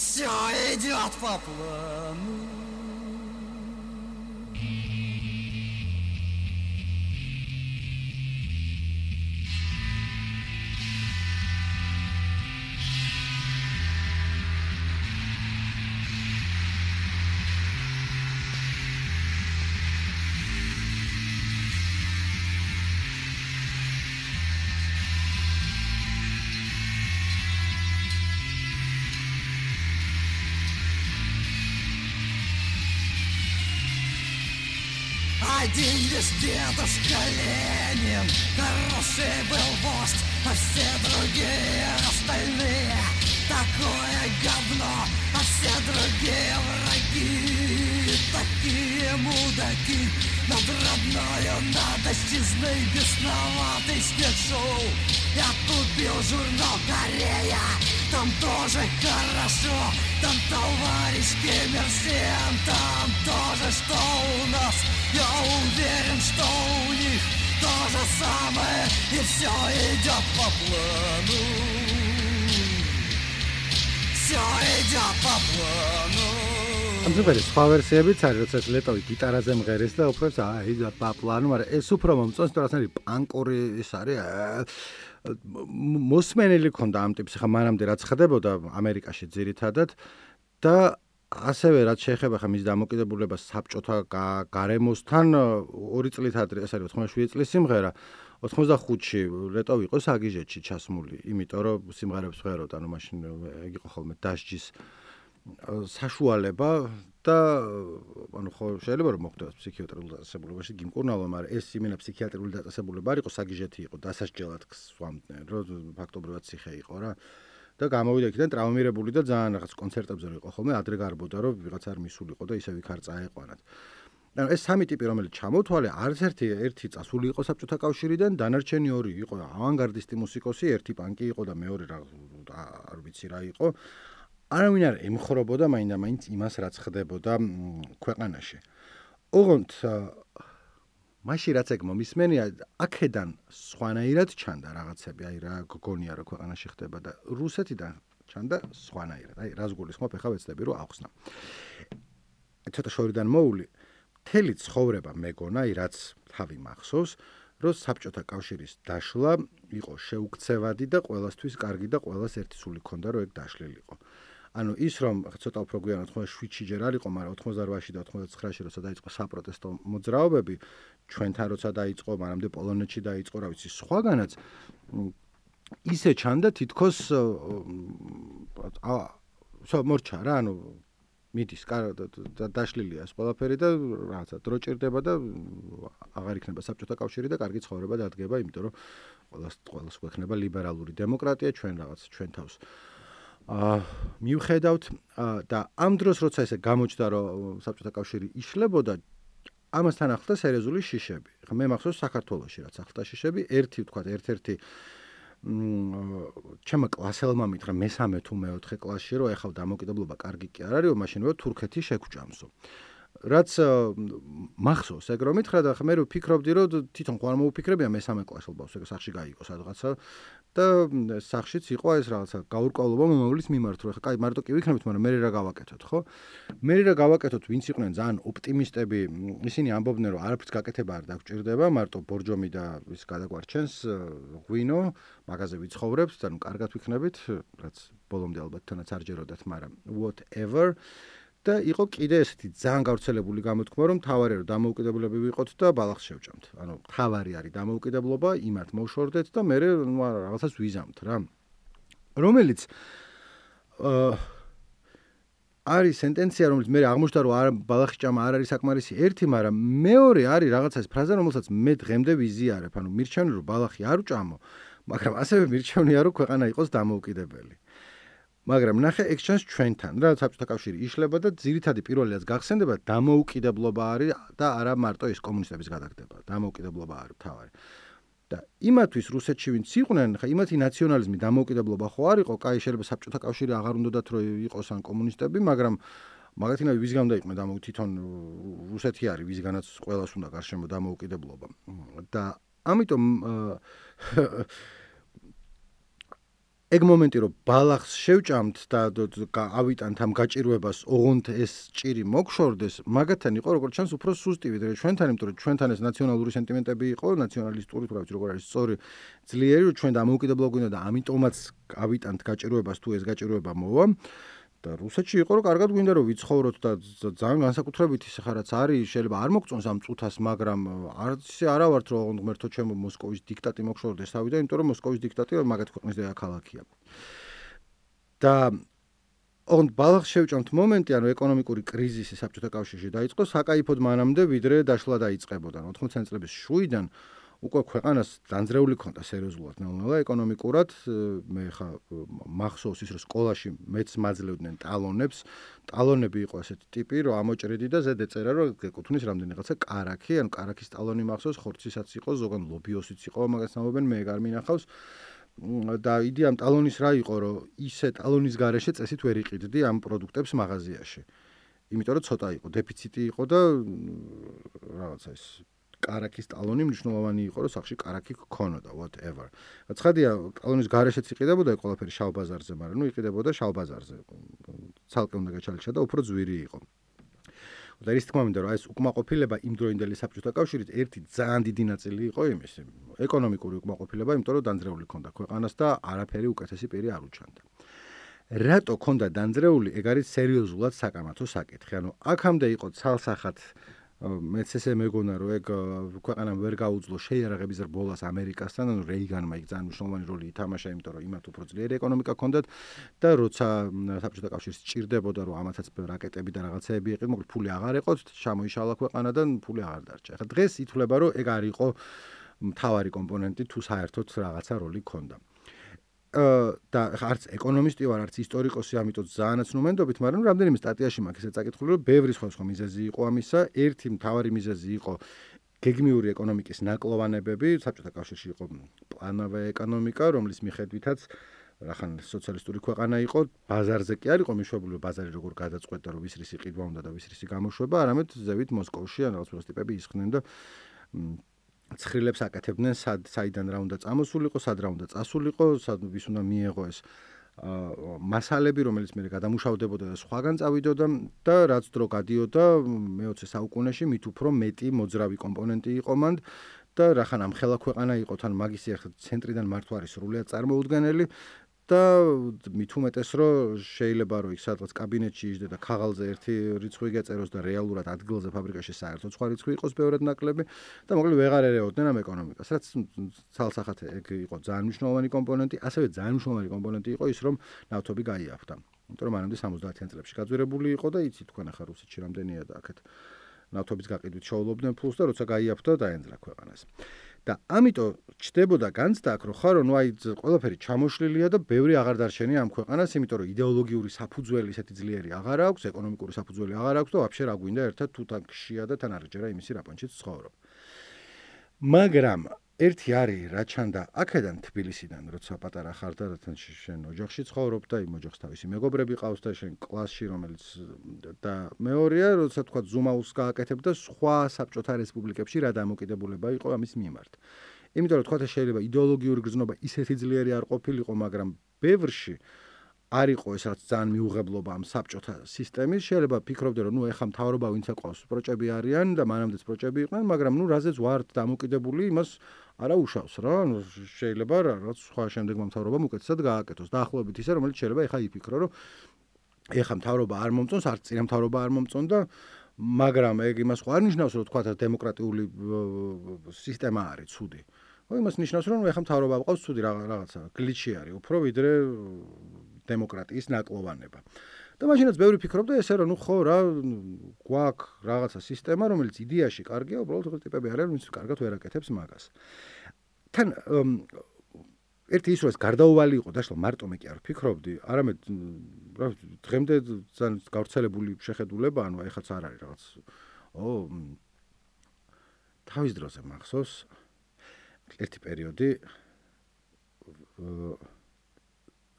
喜爱的阿爸不冷。Один лишь дедушка Ленин Хороший был вождь, а все другие остальные. Такое говно, а все другие враги. Такие мудаки Над родною, над исчезной бесноватый снег-шоу Я купил журнал Корея Там тоже хорошо Там товарищи Мерсен Там тоже что у нас что у них то же самое И все идет по плану Все идет по плану ამ სიმღერის სხვა ვერსიებიც არის, როცა ლეტოვი გიტარაზე მღერის და უფრო აი და პაპლანო, მაგრამ ეს უფრო მომწონს, თორე ასეთი პანკური ის არის. მოსმენელი ქონდა ამ ტიპს, ხა მანამდე რაც ხდებოდა ამერიკაში ძირითადად და ასევე რაც შეეხება ხა მის დამოკიდებულებას საბჭოთა გარემოსთან, ორი წლით ადრე, ეს არის 87 წლის სიმღერა. 85-ში ლეტოვი იყო საგიჟეთში ჩასმული, იმიტომ რომ სიმღერებს ვღეროთ, ანუ მაშინ იყო ხოლმე დასჯის საშუალება და ანუ ხო შეიძლება რომ მოხდეს ფსიქიატრიულ დაწესებულებაში გიმკურნალო, მაგრამ ეს იმენა ფსიქიატრიული დაწესებულება არ იყო საგიჟეთი იყო, დასასჯელად swamდნენ, რომ ფაქტობრივად ციხე იყო რა. და გამოვიდა იქიდან ტრავმირებული და ძალიან რაღაც კონცერტებზე იყო ხოლმე, ადრე გარბოდა რომ ვიღაც არ მისულიყო და ისევ იქ არ წაეყვანათ. ანუ ეს სამი ტიპი რომელიც ჩამოთვალე, არც ერთი ერთი წასული იყო საბჭოთა კავშირიდან, დანარჩენი ორი იყო ავანგარდისტი მუსიკოსი, ერთი პანკი იყო და მეორე რა არ ვიცი რა იყო. არავინ არ ემხრობოდა მაინდა-მაინც იმას რაც ხდებოდა ქვეყანაში. ოღონდ მაშინ რაც ეგ მომისმენია, აქედან სხვანაირად ჩანდა რაღაცები, აი რა გონია რა ქვეყანაში ხდება და რუსეთიდან ჩანდა სხვანაირად. აი რას გულისხმობ, ახლა ვეცდები რომ ახსნა. ცოტა შორიდან მოული, თელი ცხოვრება მეგონა, აი რაც თავი მახსოვს, რომ საბჭოთა კავშირის დაშლა იყო შეუქცევადი და ყოველასთვის კარგი და ყოველას ერთი სული ქონდა რომ ეგ დაშლილიყო. ანუ ის რომ ცოტა უფრო გვიან 87-ში ჯერ არ იყო, მაგრამ 88-ში და 99-ში როცა დაიწყო საპროტესტო მოძრაობები, ჩვენთან როცა დაიწყო, მანამდე პოლონეთში დაიწყო, რა ვიცი, სხვაგანაც ისე ჩანდა თითქოს აა მორჩა რა, ანუ მიდის და დაშლილია ეს ყველაფერი და რაღაცა დრო ჭირდება და აღარ იქნება საბჭოთა კავშირი და კარგი ცხოვრება დადგება, იმიტომ რომ ყოველას ყოველას გვექნება ლიბერალური დემოკრატია ჩვენ რაღაც ჩვენ თავს აა მივხედავთ და ამ დროს როცა ესე გამოჩნდა რომ საბჭოთა კავშირი იშლებოდა ამასთან ახლდა სერიოზული შიშები. ხა მე მახსოვს საქართველოსში რაც ახლდა შიშები, ერთი ვთქვა, ერთ-ერთი მ ჩემო კლასელმა მითხრა მესამე თუ მეოთხე კლასში რომ ეხლა დამოკიდებულება კარგი კი არ არის, მაშინ მე თურქეთი შეგჭამსო. რაც მახსოვს ეგ რომ მითხრა და მე ვფიქრობდი რომ თვითონ ხო არ მოუფიქრებია მესამე კლასელბავს ეგ სახში გაიყო სადღაცა. და სახშიც იყო ეს რაღაცა გაურკვევლობა მომავლის მიმართ რომ ხა კაი მარტო კი ვიქნებით მაგრამ მე რა გავაკეთოთ ხო? მე რა გავაკეთოთ ვინც იყვნენ ძალიან ოპტიმისტები ისინი ამბობდნენ რომ არაფერს გაკეთება არ დაგჭირდება მარტო ბორჯომი და ის გადაგვარჩენს ღვინო მაღაზიები ცხოვრებს და ნუ კარგად ვიქნებით რაც ბოლომდე ალბათ თანაც არ ჯეროდათ მაგრამ whatever. და იყო კიდე ესეთი ძალიან გავრცელებული გამოთქმა, რომ თავარი რომ დამოუკიდებლები ვიყოთ და ბალახს შევჭამთ. ანუ თავარი არის დამოუკიდებლობა, იმათ მოშორდეთ და მე რაღაცას ვიზამთ რა. რომელიც აა არის სენტენცია, რომელიც მე აღმოჩნდა რომ არ ბალახი ჭამა არ არის საკმარისი ერთი, მაგრამ მეორე არის რაღაცას ფრაზა, რომელსაც მე დღემდე ვიზიარებ. ანუ მირჩევნი რომ ბალახი არ უჭამო, მაგრამ ასევე მირჩევნია რომ ქვეყანა იყოს დამოუკიდებელი. მაგრამ ნახე ეგ ჩანს ჩვენთან რა საბჭოთა კავშირი იშლება და ძირითადი პირველიაც გახსენდება დამოუკიდებლობა არის და არა მარტო ის კომუნისტების გადაგდება. დამოუკიდებლობა არის თავი და იმათვის რუსეთში ვინც იყვნენ ხა იმათი ნაციონალიზმი დამოუკიდებლობა ხო არ იყო? კაი შეიძლება საბჭოთა კავშირი აღარ უნდათ რომ იყოს ან კომუნისტები მაგრამ მაგათინა ვისგან და იყვნენ დამო თვითონ რუსეთი არის ვისგანაც ყოველას უნდა გარშემო დამოუკიდებლობა. და ამიტომ ეგ მომენტი რომ ბალახს შევჭამთ და ავიტანთ ამ გაჭირვებას ოღონდ ეს ჭირი მოგშორდეს მაგათთან იყო როგორც ჩანს უფრო სუსტი ვიდრე. ჩვენთან იმიტომ რომ ჩვენთან ეს ნაციონალური სენტიმენტები იყო ნაციონალისტური თუ რა ვიცი როგორ არის სწორი ძლიერი რომ ჩვენ დამოუკიდებლობა გვინდა და ამიტომაც ავიტანთ გაჭირვებას თუ ეს გაჭირვება მოვა და რუსეთში იყო რომ კარგად გვინდა რომ ვიცხოვროთ და ძალიან განსაკუთრებით ის ხარაც არის შეიძლება არ მოგწონს ამ წუთას მაგრამ არც არა ვართ რომ ღმერთო ჩემო მოსკოვის დიქტატი მოგშორდეს თავი და იმიტომ რომ მოსკოვის დიქტატი მაგათ ქვეყნის დედაქალაქია და on ბალახ შევჭამთ მომენტი ანუ ეკონომიკური კრიზისი საბჭოთა კავშირში დაიწყო საკაიფოდ მანამდე ვიდრე დაშლა დაიწყებოდა. 80 წლების შუიდან უკვე ქვეყანას დაძრეული ქონდა სერიოზულად. ნელ-ნელა ეკონომიკურად მე ხა მახსოვს ის რომ სკოლაში მეც მაძლევდნენ ტალონებს. ტალონები იყო ასეთი ტიპი რომ ამოჭრიდი და ზედ ეწერა რომ გეკუთვნის რამდენიღაცა კარაქი. ანუ კარაქის ტალონი მახსოვს ხორცისაც იყო ზოგან ლობიოსიც იყო მაგას ამობენ მე ეგარ მინახავს. და იდი ამ ტალონის რა იყო რომ ისე ტალონის გარეშე წესით ვერ იყიდდი ამ პროდუქტებს მაღაზიაში. იმიტომ რომ ცოტა იყო დეფიციტი იყო და რაღაცა ის კარაქის ტალონი მნიშვნელოვანი იყო, რომ სახში კარაქი გქონოდა, whatever. ცხადია, ტალონის გარეშეც იყიდებოდა ეს ყველაფერი შალბაზარზე, მაგრამ ნუ იყიდებოდა შალბაზარზე. ცალკე უნდა გაჩალიჩა და უფრო ძვირი იყო. და რის თქმა მინდა, რომ ეს უკმაყოფილება იმდროინდელი საბჭოთა კავშირის ერთი ძალიან დიდი ნაწილი იყო იმის, ეკონომიკური უკმაყოფილება, იმიტომ რომ დაძრეული ქონდა ქვეყანას და არაფერი უკეთესი პირი არ უჩანდა. რატო ქონდა დაძრეული, ეგ არის სერიოზულად საკამათო საკითხი. ანუ აქამდე იყო ცალსახად მეც ესე მეგონა რომ ეგ ქვეყანამ ვერ გაუძლო შეიარაღების რბოლას ამერიკასთან ანუ რეიგანმა იქ ძალიან მნიშვნელოვანი როლი ითამაშა იმიტომ რომ იმათ უფრო ძლიერი ეკონომიკა ჰქონდათ და როცა საბჭოთა კავშირს ჭირდებოდა რომ ამათაც რაკეტები და რაღაცეები იყიდო მოკლედ ფული აღარ ეყოთ ჩამოიშალა ქვეყანა და ფული აღარ დარჩა. ახლა დღეს ითვლება რომ ეგ არ იყო მთავარი კომპონენტი თუ საერთოდ რაღაცა როლი ჰქონდა და არც ეკონომისტი ვარ, არც ისტორიკოსი, ამიტომ ძალიანაც ნუმენდობით, მაგრამ რამდენიმე სტატიაში მაქვს ესე წაკითხული, რომ ბევრი სხვა სხვა მიზეზი იყო ამისა. ერთი მთავარი მიზეზი იყო გეგმიური ეკონომიკის ნაკლოვანებები, საბჭოთა კავშირში იყო პლანოვე ეკონომიკა, რომლის მიხედვითაც რახან სოციალისტური ქვეყანა იყო, ბაზარზე კი არ იყო მიშვებული ბაზარი როგორ გადაწყვეტა, რომ ვის რისი ყიდვა უნდა და ვის რისი გამოშვება, არამედ ზევით მოსკოვში ან რაღაც ტიპები ისხდნენ და ცხრილებს აკეთებდნენ სად საიდან რა უნდა წამოსულიყო, სად რა უნდა წასულიყო, სად ვის უნდა მიეღო ეს მასალები, რომელიც მე გადამუშავდებოდა და სხვაგან წავიდოდა და რაც დრო გადიოდა მე-20 საუკუნეში მით უფრო მეტი მოძრავი კომპონენტი იყო მანდ და რახან ამ ხელა ქვეყანა იყო თან მაგის ერთ ცენტრიდან მართვა არის სრულიად წარმოუდგენელი და მით უმეტეს რომ შეიძლება რომ იქ სადღაც კაბინეტში იჯდე და ქაღალზე ერთი რიცხვი გეწეროს და რეალურად ადგილზე ფაბრიკაში საერთოდ სხვა რიცხვი იყოს ბევრად ნაკლები და მოკლედ ვეღარ ერეოდნენ ამ ეკონომიკას რაც ცალსახად ეგ იყო ძალიან მნიშვნელოვანი კომპონენტი ასევე ძალიან მნიშვნელოვანი კომპონენტი იყო ის რომ ნავთობი გაიაფთა იმიტომ რომ მანამდე 70-იან წლებში გაძვირებული იყო და იცით თქვენ ახლა რუსეთში რამდენია და აქეთ ნავთობის გაყიდვით შოულობდნენ ფულს და როცა გაიაფთა დაენძრა ქვეყანას და ამიტომ ჩდებოდა განცდა აქ რომ ხარ რომ აი ყველაფერი ჩამოშლილია და ბევრი აღარ დარჩენია ამ ქვეყანას, იმიტომ რომ იდეოლოგიური საფუძველი ისეთი ძლიერი აღარ აქვს, ეკონომიკური საფუძველი აღარ აქვს და ვაფშე რა გვინდა ერთად თუ თან ხშია და თან არ გჯერა იმისი რა პონჩიც ცხოვრობ. მაგრამ ერთი არის რა ჩანდა აქედან თბილისიდან როცა პატარა ხარ და რათან შენ ოჯახში ცხოვრობ და იმ ოჯახს თავისი მეგობრები ყავს და შენ კლასში რომელიც და მეორეა როცა თქვა ზუმაუს გააკეთებ და სხვა საბჭოთა რესპუბლიკებში რა დამოკიდებულება იყო ამის მიმართ. იმიტომ რომ თქვა შეიძლება იდეოლოგიური გრძნობა ისეთი ძლიერი არ ყოფილიყო მაგრამ ბევრში არისო ეს რაც ძალიან მიუღებლობა ამ საბჭოთა სისტემის. შეიძლება ფიქრობდე რომ ნუ ეხა მთავრობა ვინც აყავს პროჭები არიან და მანამდეც პროჭები იყვნენ მაგრამ ნუ რაზეც ვართ დამოკიდებული იმას არა უშავს რა შეიძლება რაც სხვა შემდეგმა მთავრობამ უკეთესად გააკეთოს. დაახლოებით ისე რომელიც შეიძლება ეხა იფიქრო რომ ეხა მთავრობა არ მომწონს არც წინა მთავრობა არ მომწონს და მაგრამ ეგ იმას ხო არ ნიშნავს რომ თქვა დემოკრატიული სისტემა არის ცუდი. ო იმას ნიშნავს რომ ეხა მთავრობა ყავს ცუდი რაღაცა გლიჩი არის. უფრო ვიდრე დემოკრატიის ნაკლოვანება. და მაშინაც ბევრი ფიქრობდა ესე რომ ნუ ხო რა გვაქვს რაღაცა სისტემა რომელიც იდეაში კარგია, უბრალოდ ეს ტიპები არიან, ვინც კარგად ვერ აკეთებს მაგას. თან ერთი ის რომ ეს გარდაუვალი იყო და შეიძლება მარტო მე კი არ ფიქრობდი, არამედ რა დღემდე ძალიან გავრცელებული შეხედულება, ანუ ეხაც არ არის რაღაც ო თავის დროზე მახსოვს ერთი პერიოდი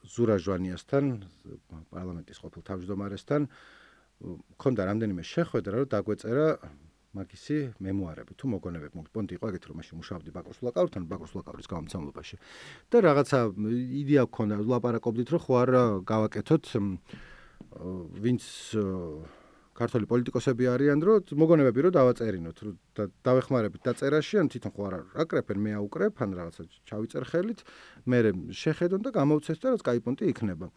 ზურა ჟვანიასთან პარლამენტის ყოფილ თავმჯდომარესთან მქონდა რამდენიმე შეხვედრა რომ დაგვეწერა მაგისი მემუარები თუ მოგონებები. მოგ პონტი იყო ეგეთ რომ მაშინ მუშაობდი ბაკურს ლაკაურთან ბაკურს ლაკაურის გამომცემლობაში. და რაღაცა იდეა გქონდა ლაპარაკობდით რომ ხო არ გავაკეთოთ ვინც ქართული პოლიტიკოსები არიან, რომ მოგონებები რომ დავაწერინოთ, რომ დავეხმარებით დაწერაში, ან თვითონ ხო არ აკრეფენ, მე აუკრეფ, ან რაღაცა ჩავიწერ ხელით, მე შეხედონ და გამოვცეს და რაც კაიპონტი იქნება.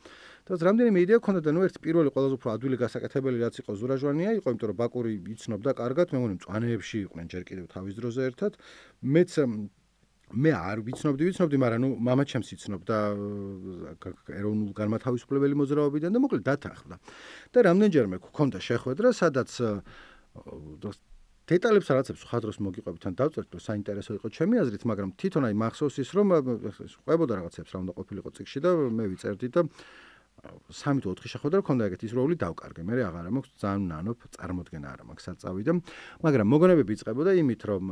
და რამდენიმე იდეა ქონდა და ნუ ერთ პირველი ყველაზე უფრო ადვილი გასაკეთებელი რაც იყო ზურაჟვანია იყო, იმიტომ რომ ბაკური იცნობდა კარგად, მე მგონი მწვანეებში იყვნენ ჯერ კიდევ თავის დროზე ერთად. მეც მე არ ვიცნობდი, ვიცნობდი, მაგრამ ნუ мама ჩემს იცნობდა ეროვნულ განმათავისუფლებელი მოძრაობიდან და მოკლედ დათანხმდა. და რამდენჯერმე გქონდა შეხვედრა, სადაც დეტალებს რაღაცებს ხადროს მოგიყვებით ან დავწერთ, რომ საინტერესო იყო ჩემი აზრით, მაგრამ თვითონ აი მახსოვს ის, რომ ყვებოდა რაღაცებს რა უნდა ყოფილიყო წიგში და მე ვიწერდი და სამი თუ ოთხი შეხვედრა ქონდა ეგეთი ის როლი დავკარგე. მე აღარა მაქვს ძალიან ნანობ წარმოდგენა არა მაქვს საწავი და მაგრამ მოგონებები იწყებოდა იმით რომ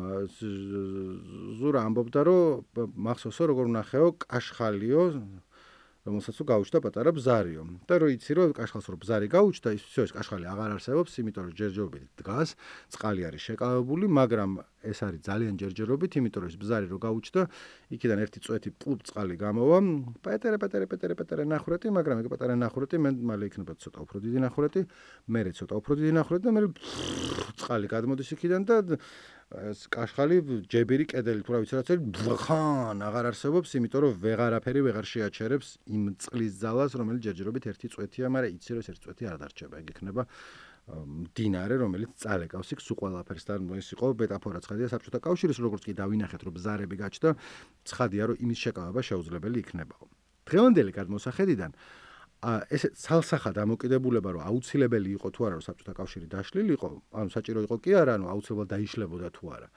ზურა ამბობდა რომ მახსოვსო როგორ ნახეო კაშხალიო რომელსაც თუ გაუჩნდა პატარა ბზარიო. და რო იცი რომ კაშხალს რო ბზარი გაუჩნდა, ის всё ეს კაშხალი აღარ არსებობს, იმიტომ რომ ჯერჯერობით დგას, წყალი არის შეკავებული, მაგრამ ეს არის ძალიან ჯერჯერობით, იმიტომ რომ ეს ბზარი რო გაუჩნდა, იქიდან ერთი წვეთი პლუპ წყალი გამოვა, პეტერე პეტერე პეტერე პეტერე ნახრეთი, მაგრამ ეგ პეტერე ნახრეთი მე მალე იქნება ცოტა უფრო დიდი ნახრეთი, მე ცოტა უფრო დიდი ნახრეთი და მე წყალი გადმოდის იქიდან და ეს კაშხალი ჯებირი კედელი თუ რა ვიცი რაც ხან აღარ არსებობს იმიტომ რომ ვეღარაფერი ვეღარ შეაჩერებს იმ წყლის ძალას რომელიც ჯერჯერობით ერთი წვეთია მაგრამ იცი რომ ეს ერთი წვეთი არ დარჩება. ეგ იქნება დინარე რომელიც წალეკავს იქ სულ ყველაფერს და ეს იყო მეტაფორა ცხადია საბჭოთა კავშირის როგორც კი დავინახეთ რომ ბზარები გაჩნდა ცხადია რომ იმის შეკავება შეუძლებელი იქნებაო. დღევანდელი გადმოსახედიდან ეს ცალსახა დამოკიდებულება რომ აუცილებელი იყო თუ არა რომ საბჭოთა კავშირი დაშლილიყო, ანუ საჭირო იყო კი არა, ანუ აუცილებლად დაიშლებოდა თუ არა.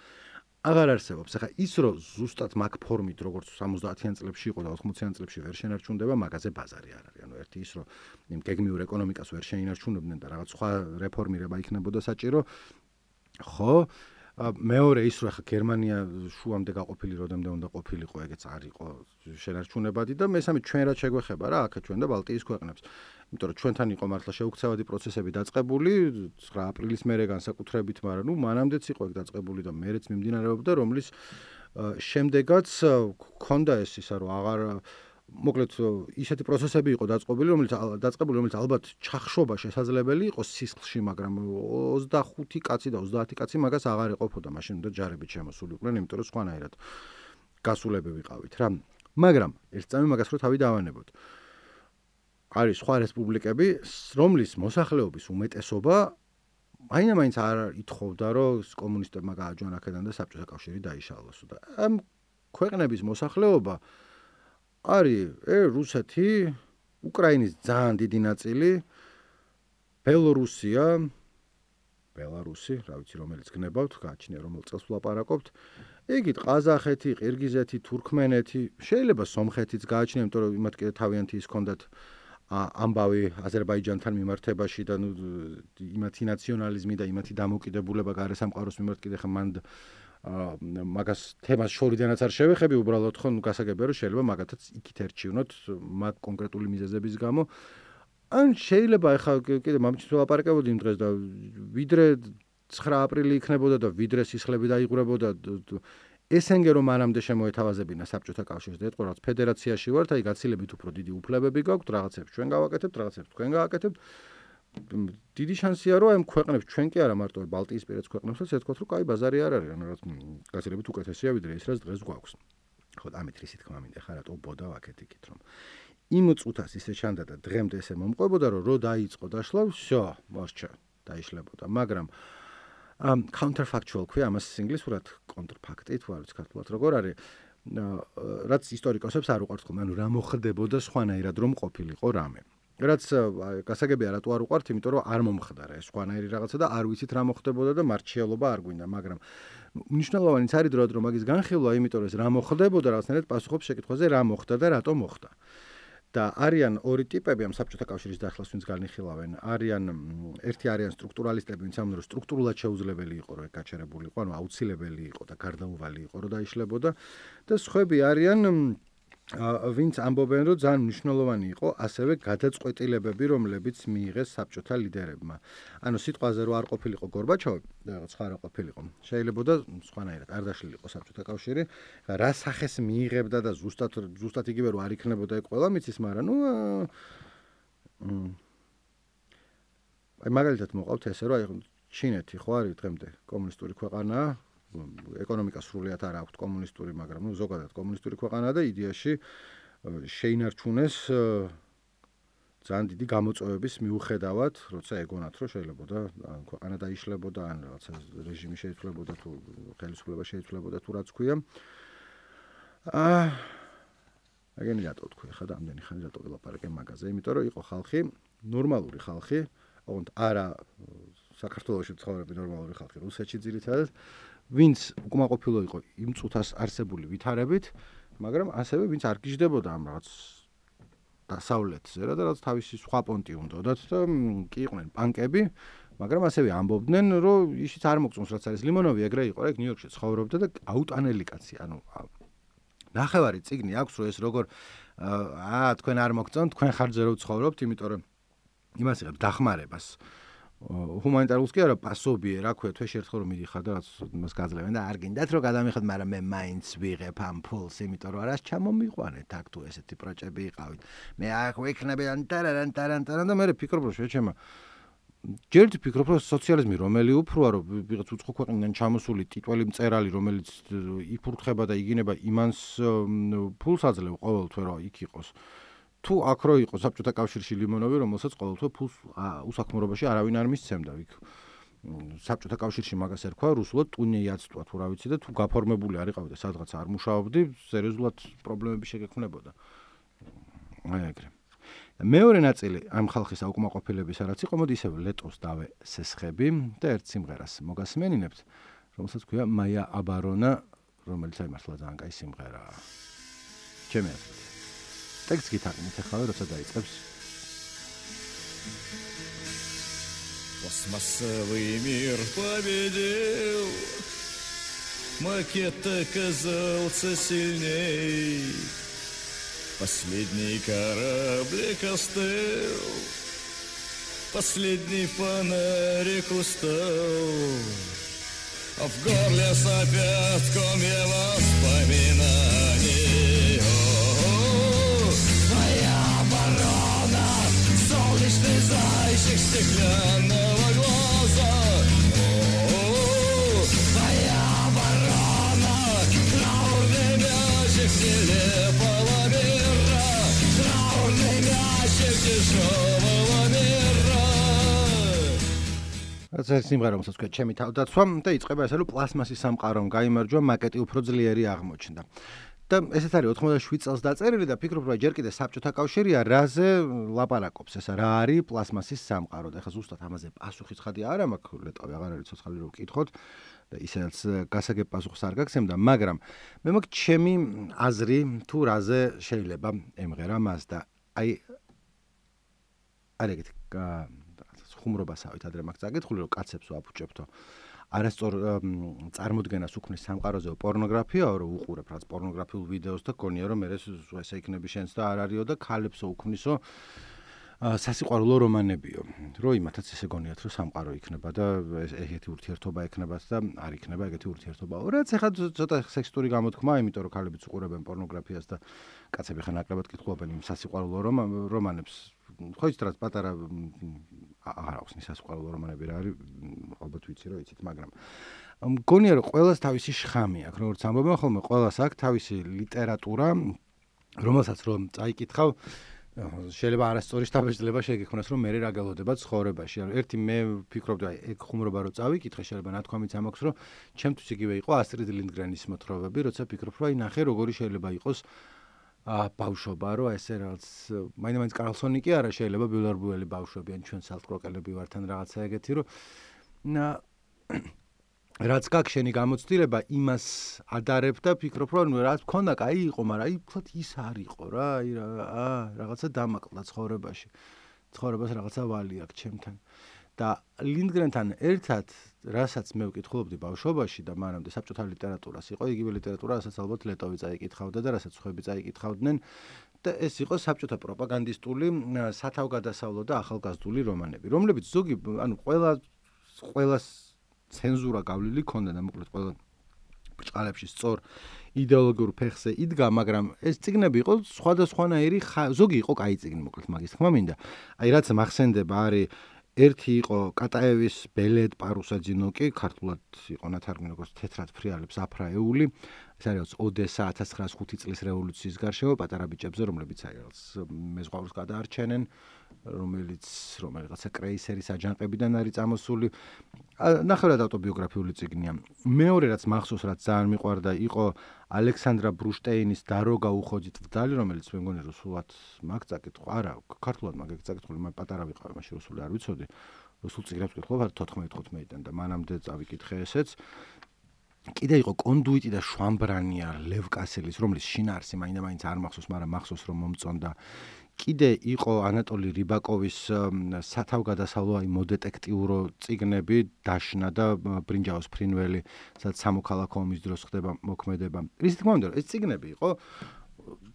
აღარ არსებობს. ახლა ის რომ ზუსტად მაგ ფორმით როგორც 70-იან წლებში იყო და 80-იან წლებში ვერ შენარჩუნდება, მაგაზე ბაზარი არ არის. ანუ ერთი ის რომ იმ გეგმიურ ეკონომიკას ვერ შეინარჩუნებდნენ და რაღაც სხვა რეფორმირება იქნებოდა საჭირო. ხო, მეორე ის რომ ახლა გერმანია შუამდე გაყოფილი როდემდე უნდა ყოფილიყო ეგეც არ იყო შენარჩუნებადი და მესამე ჩვენ რა შეგვეხება რა აქ ჩვენ და ბალტიის ქვეყნებს. იმიტომ რომ ჩვენთან იყო მართლა შეუქცევადი პროცესები დაწყებული 9 აპრილის მერე განსაკუთრებით მაგრამ ნუ მანამდეც იყო ეგ დაწყებული და მერეც მიმდინარეობდა რომლის შემდეგაც ქონდა ეს ისა რომ აღარ მოკლედ ისეთი პროცესები იყო დაწყობილი, რომელიც დაწყებული, რომელიც ალბათ ჩახშობა შესაძლებელი იყო სისხლში, მაგრამ 25 კაცი და 30 კაცი მაგას აღარ ეყოფოდა, მაშინ უნდა ჯარებით შემოსულიყვნენ, იმიტომ რომ სხვანაირად გასულები ვიყავით რა. მაგრამ ერთ წამი მაგას რო თავი დავანებოთ. არის სხვა რესპუბლიკები, რომლის მოსახლეობის უმეტესობა აინამაინც არ ითხოვდა, რომ კომუნისტებმა გააჯვანაქედან და საბჭოთა კავშირი დაიშალოს და ამ ქვეყნების მოსახლეობა არის ე რუსეთი, უკრაინის ძალიან დიდი ნაწილი, ბელორუსია, ბელარუსი, რა ვიცი რომელიც გნებავთ, გააჩნია რომელ წელს ვლაპარაკობთ. ეგით ყაზახეთი, ყირგიზეთი, თურქმენეთი, შეიძლება სომხეთიც გააჩნია, იმიტომ რომ იმათ კიდე თავიანთი ის კონდათ ამბავი აზერბაიჯანთან მიმართებაში და ნუ იმათი ნაციონალიზმი და იმათი დამოკიდებულება გარესამყაროს მიმართ კიდე ხა მანდ მაგას თემას შორიდანაც არ შევეხები, უბრალოდ ხო გასაგებია რომ შეიძლება მაგათაც იქით ერჩივნოთ მაგ კონკრეტული მიზეზების გამო. ან შეიძლება ახლა კიდე მამჩის ვლაპარაკებოდი იმ დღეს და ვიდრე 9 აპრილი იქნებოდა და ვიდრე სისხლები დაიღურებოდა ესენგე რომ მანამდე შემოეთავაზებინა საბჭოთა კავშირს და ეთყო რაც ფედერაციაში ვართ, აი გაცილებით უფრო დიდი უფლებები გაქვთ, რაღაცებს ჩვენ გავაკეთებთ, რაღაცებს თქვენ გავაკეთებთ. დიდი შანსია რომ აი ქვეყნებს ჩვენ კი არა მარტო ბალტიისპირეთ ქვეყნებსაც ეთქვათ რომ კაი ბაზარი არ არის, ანუ რაც გაცილებით უკეთესია ვიდრე ის რაც დღეს გვაქვს. ხო, ამით რისი თქმა მინდა ხარ რატო ბოდა ვაკეთ იქით რომ იმ წუთას ისე ჩანდა და დღემდე ესე მომყვებოდა რომ რო დაიწყო დაშლა, всё, მოსჩა, დაიშლებოდა, მაგრამ ამ counterfactual ქვია ამას ინგლისურად კონტრფაქტი თუ არის ქართულად როგორ არის რაც ისტორიკოსებს არ უყვართ ხოლმე ანუ რა მოხდებოდა სხვანაირად რომ ყოფილიყო რამე რაც გასაგებია რატო არ უყვართ? იმიტომ რომ არ მომხდარა ეს სხვანაირი რაღაცა და არ ვიცით რა მოხდებოდა და მარჩიელობა არ გვინდა მაგრამ მნიშვნელოვანიც არის დრო დრო მაგის განხილვა იმიტომ რომ ეს რა მოხდებოდა რაღაცნაირად პასუხობს შეკითხვაზე რა მოხდა და რატო მოხდა. და არიან ორი ტიპები ამ საბჭოთა კავშირის დაშლას ვინც განიხილავენ. არიან ერთი არიან სტრუქტურალისტები ვინც ამბობენ რომ სტრუქტურულად შეუძლებელი იყო რომ ეკაჩერებულიყო ანუ აუცილებელი იყო და გარდაუვალი იყო რომ დაიშლებოდა. და სხვები არიან ვინც ამბობენ, რომ ძალიან მნიშვნელოვანი იყო ასევე გადაწყვეტილებები, რომლებიც მიიღეს საბჭოთა ლიდერებმა. ანუ სიტყვაზე რო არ ყოფილიყო გორბაჩოვი, რაღაც ხარ არ ყოფილიყო. შეიძლება და სხვანაირად არ დაშლილიყო საბჭოთა კავშირი, რა სახეს მიიღებდა და ზუსტად ზუსტად იგივე რო არ იქნებოდა ეგ ყველა მიცის, მაგრამ ნუ აი მაგალითად მოყავთ ესე რომ აი ჩინეთი ხო არის დღემდე კომუნისტური ქვეყანაა ეკონომიკა სრულიად არ აქვს კომუნისტური, მაგრამ ნუ ზოგადად კომუნისტური ქვეყანაა და იდეაში შეინარჩუნეს ძალიან დიდი გამოწვევების მიუხედავად, როცა ეგონათ, რომ შეიძლება და ქვეყანა დაიშლებოდა, ან რაღაცა რეჟიმი შეიცვლებოდა თუ ხელისუფლება შეიცვლებოდა თუ რაც ქვია. აა აგენი რატო თქვი, ხა და ამდენი ხანი რატო ველაპარაკე მაგაზე? იმიტომ რომ იყო ხალხი, ნორმალური ხალხი, ოღონდ არა საქართველოსში ცხოვრები ნორმალური ხალხი, რუსეთში ძირითადად ვინც უკმაყოფილო იყო იმ წუთას არსებული ვითარებით, მაგრამ ასევე ვინც არ გიждდებოდა ამ რაღაც დასავლეთზე რა და რაც თავისი სხვა პონტი უნდათ და კი იყვნენ პანკები, მაგრამ ასევე ამბობდნენ, რომ ისიც არ მოგწონს რაც არის ლიმონოვი, ეგრე იყო, ეგ ნიუ-იორკში ცხოვრობდა და აუტანელი კაცი, ანუ ნახევარი ციგნი აქვს, რომ ეს როგორ აა თქვენ არ მოგწონთ, თქვენ ხარჯზე რო ცხოვრობთ, იმიტომ რომ იმას იღებს დახმარებას. ჰუმანიტარულს კი არა პასობიე რა ქვია თვეში ერთხელ რომ მიდიხარ და რაც მას გაძლევენ და არ გინდათ რომ გადამიხოთ მაგრამ მე მაინც ვიღებ ამ ფულს იმიტომ რომ არას ჩამომიყვანეთ აქ თუ ესეთი პროჭები იყავით. მე აქ ვექნები ანტარან ანტარან ანტარან და მე ფიქრობ რომ შეჩემა. ჯერთ ფიქრობ რომ სოციალიზმი რომელი უფროა რომ ვიღაც უცხო ქვეყნიდან ჩამოსული ტიტველი მწერალი რომელიც იფურთხება და იგინება იმანს ფულს აძლევ ყოველთვე რომ იქ იყოს თუ აქ რო იყო საბჭოთა კავშირში ლიმონოვი, რომელსაც ყოველთვის ფულს უსაქმრობაში არავინ არ მისცემდა იქ. საბჭოთა კავშირში მაგას ერქვა რუსულად ტუნეიაცტვა თუ რა ვიცი და თუ გაფორმებული არ იყავდა სადღაც არ მუშაობდი, სერიოზულად პრობლემები შეგექმნებოდა. აი ეგრე. მეორე ნაწილი ამ ხალხის აუკმაყოფილების რაც იყო, მოდი ისევ ლეტოს დავე სესხები და ერთ სიმღერას მოგასმენინებთ, რომელსაც ქვია მაია აბარონა, რომელიც აი მართლა ძალიან კაი სიმღერაა. ჩემი აზრით. ტექსტს გითარგმნით ახლა როცა დაიწყებს Пластмассовый мир победил Макет оказался сильней Последний кораблик остыл Последний фонарик устал А в горле сопят комья воспоминаний стеклянного глаза Твоя ворона Траурный мячик нелепого мира Траурный мячик дешевого мира ასე სიმღერა რომელსაც ქვია ჩემი თავდაცვა და იწყება ესე რომ პლასმასის სამყარომ გამოიმარჯვა მაკეტი უფრო ძლიერი აღმოჩნდა და ესეც არის 87 წელს დაწერილი და ფიქრობ რომ ჯერ კიდე საბჭოთა კავშირია რაზე ლაპარაკობს? ესა რა არის პლასმასის სამყარო? და ეხლა ზუსტად ამაზე პასუხი ცხადი არა მაქვს ლეტავი აღარ არის ცოცხალი რომ ვკითხოთ და ისედაც გასაგებ პასუხს არ გაგცემდა მაგრამ მე მაქვს ჩემი აზრი თუ რაზე შეიძლება ემღერა მას და აი არ ეგეთ ხუმრობასავით ადრე მაგ წაკითხული რომ კაცებს ვაფუჭებთო არასწორ წარმოდგენას უქმნის სამყაროზე პორნოგრაფიაო რომ უყურებ რაც პორნოგრაფიულ ვიდეოს და გონია რომ მე ესე იქნები შენს და არ არისო და ქალებსო უქმნისო სასიყვარულო რომანებიო. რო იმათაც ესე გონიათ, რომ სამყარო იქნება და ეგეთი ურთიერთობა ექნებათ და არ იქნება ეგეთი ურთიერთობა. რაც ახლა ცოტა სექსტური გამოთქმა, იმიტომ რომ ქალებიც უყურებენ პორნოგრაფიას და კაცები ხან აკლებად კითხულობენ იმ სასიყვარულო რომანებს. ხო იცით რაც პატარა აღარ აქვს სასიყვარულო რომანები რა არის, ალბათ ვიცი რომ იცით, მაგრამ მგონია რომ ყოველას თავისი შხამი აქვს, როგორც ამბობენ ხოლმე, ყოველას აქვს თავისი ლიტერატურა, რომელსაც რომ წაიკითხავ შეიძლება არასწორი შთაბეჭდილება შეგექონას რომ მე რა გელოდება ცხოვრებაში. ანუ ერთი მე ვფიქრობდი აი ეგ ხუმრობა რო წავიკითხე შეიძლება ნათქვამიც ამაქვს რომ ჩემთვის იგივე იყო ასტრიდ ლინდგრენის მოთხრობები, როცა ფიქრობ რომ აი ნახე როგორი შეიძლება იყოს ბავშვობა რო ესე რაღაც მაინც კარლსონი კი არა შეიძლება ბილარბუელი ბავშვები ან ჩვენ სალტროკელები ვართან რაღაცა ეგეთი რომ <coughs> რაც გაქვს შენი გამოცდილება იმას ადარებ და ფიქრობ რომ რაც მქონდა კაი იყო მაგრამ აი თქო ის არ იყო რა აი რა რაღაცა დამაკლა ცხოვრებაში. ცხოვრებას რაღაცა ვალი აქვს ჩემთან. და ლინდგრენთან ერთად რასაც მე ვკითხულობდი ბავშვობაში და მანამდე საბჭოთა ლიტერატურას იყო იგივე ლიტერატურა რასაც ალბათ ლეტოვი წაიკითხავდა და რასაც ხვები წაიკითხავდნენ და ეს იყო საბჭოთა პროპაგანდისტული სათავგადასავლო და ახალგაზრდული რომანები რომლებიც ზოგი ანუ ყველა ყველას ცენზურა გავლილი ქონდა და მოკლედ ყველა ბჭყალებში სწორ იდეოლოგიურ ფეხზე იდგა, მაგრამ ეს ციგნები იყო სხვადასხვანაირი, ზოგი იყო კაი ციგნი, მოკლედ მაგის თქმა მინდა. აი რაც მახსენდება არის ერთი იყო კატაევის ბელედ პარუსაძინოკი, ქართულად იყო ნათარგმნი როგორც თეთრად ფრიალებს აფრაეული. ეს არის ოდესა 1905 წლის რევოლუციის გარშემო პატარა ბიჭებზე, რომლებიც აი რაღაც მეზღვაურს გადაარჩენენ. რომელიც რომელიღაცა კრეისერის აჯანყებიდან არის წამოსული. ნახევრად ავტობიოგრაფიული წიგნია. მეორე რაც მახსოვს რაც ძალიან მიყვარდა იყო ალექსანდრა ბრუშტეინის დაროგა უხოძით ვდალი რომელიც მე მგონი რუსულად მაგ წაკითხო. არა, ქართულად მაგ წაკითხული, მე პატარა ვიყავი, მაშინ რუსული არ ვიცოდი. რუსულ წიგნებს ვკითხულობ 14-15-დან და მანამდე წავიკითხე ესეც. კიდე იყო კონდუიტი და შვამბრანია ლევკასელის, რომლის შინაარსი მაინდა-მაინც არ მახსოვს, მაგრამ მახსოვს რომ მომწონდა. კიდე იყო ანატოლი რიბაკოვის სათავგადასავლო აი მოდეტექტიურო ციგნები დაშნა და ბრინჯაოს ფრინველი სადაც სამოქალაქო ომის დროს ხდება მოქმედება. რის თქმა უნდა ეს ციგნები იყო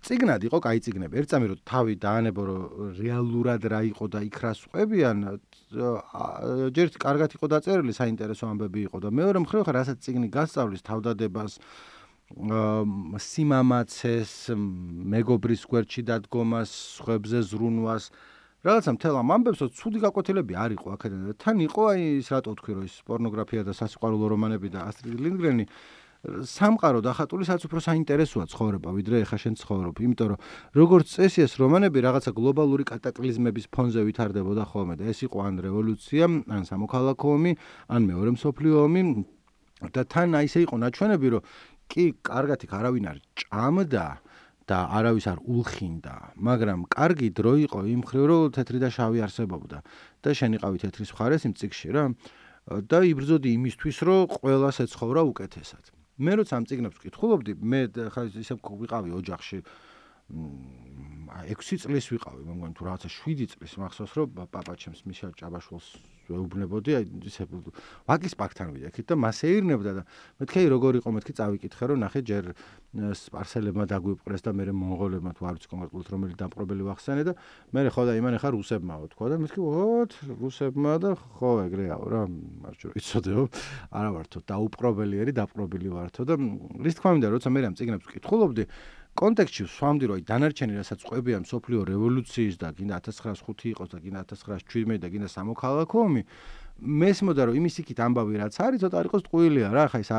ციგნად იყო კაი ციგნები. ერთ წამი რომ თავი დაანებო რომ რეალურად რა იყო და იქ რას ყვებიან ჯერ კარგად იყო დაწერილი საინტერესო ამბები იყო და მეორე მხრივ ხარ რასაც ციგნი გასწავლის თავდადებას სიმამაცეს, მეგობრის გვერდში დადგომას, ხვებზე ზრუნვას, რაღაცა მთელ ამ ამბებსო ცუდი გაკვეთილები არ იყო აქედან. და თან იყო აი ის რატო თქვი რომ ის პორნოგრაფია და სასიყვარულო რომანები და ასტრიდ ლინდგრენი სამყარო დახატული სადაც უფრო საინტერესოა ცხოვრება ვიდრე ეხა შენ ცხოვრობ. იმიტომ რომ როგორც წესი ეს რომანები რაღაცა გლობალური კატაკლიზმების ფონზე ვითარდებოდა ხოლმე და ეს იყო ან რევოლუცია ან სამოქალაქო ომი ან მეორე მსოფლიო ომი. და თან აი ესე იყო ნაჩვენები რომ კი, კარგად იქ არავინ არ ჭამდა და არავის არ ულხინდა, მაგრამ კარგი დრო იყო იმ ხრივ, რომ თეთრი და შავი არსებობდა და შენიყავი თეთრის მხარეს იმ ციგში რა და იბრძოდი იმისთვის, რომ ყველას ეცხოვრა უკეთესად. მე როცა ამ ციგნებს ვკითხულობდი, მე ხა ისე ვიყავი ოჯახში 6 წლის ვიყავი, მე მგონი თუ რაღაცა 7 წლის მახსოვს, რომ პაპა ჩემს მიშელ ჭაბაშვილს ვეუბნებოდი, აი ისე ვაკის პაკთან ვიდექით და მას ეირნებდა და მეთქე როგორ იყო მეთქე წავიკითხე რომ ნახე ჯერ სპარსელებმა დაგვიპყრეს და მე მონღოლებმა თუ არ ვიცი კონკრეტულად რომელი დამპყრობელი ვახსენე და მე ხო და იმან ახლა რუსებმაო თქვა და მეთქე ოთ რუსებმა და ხო ეგრეაო რა მარჯო იცოდეო არა ვართო დაუპყრობელიერი დაპყრობილი ვართო და რის თქმა უნდა როცა მე ამ ციგნებს ვკითხულობდი კონტექსტში ვსვამდი რომ დანარჩენი რასაც ყვებიან სოფლიო რევოლუციის და გინდა 1905 იყოს და გინდა 1917 და გინდა სამოქალაქო ომი მესმოდა რომ იმის იქით ამბავი რაც არის ცოტა არ იყოს ტყუილია რა ხა ის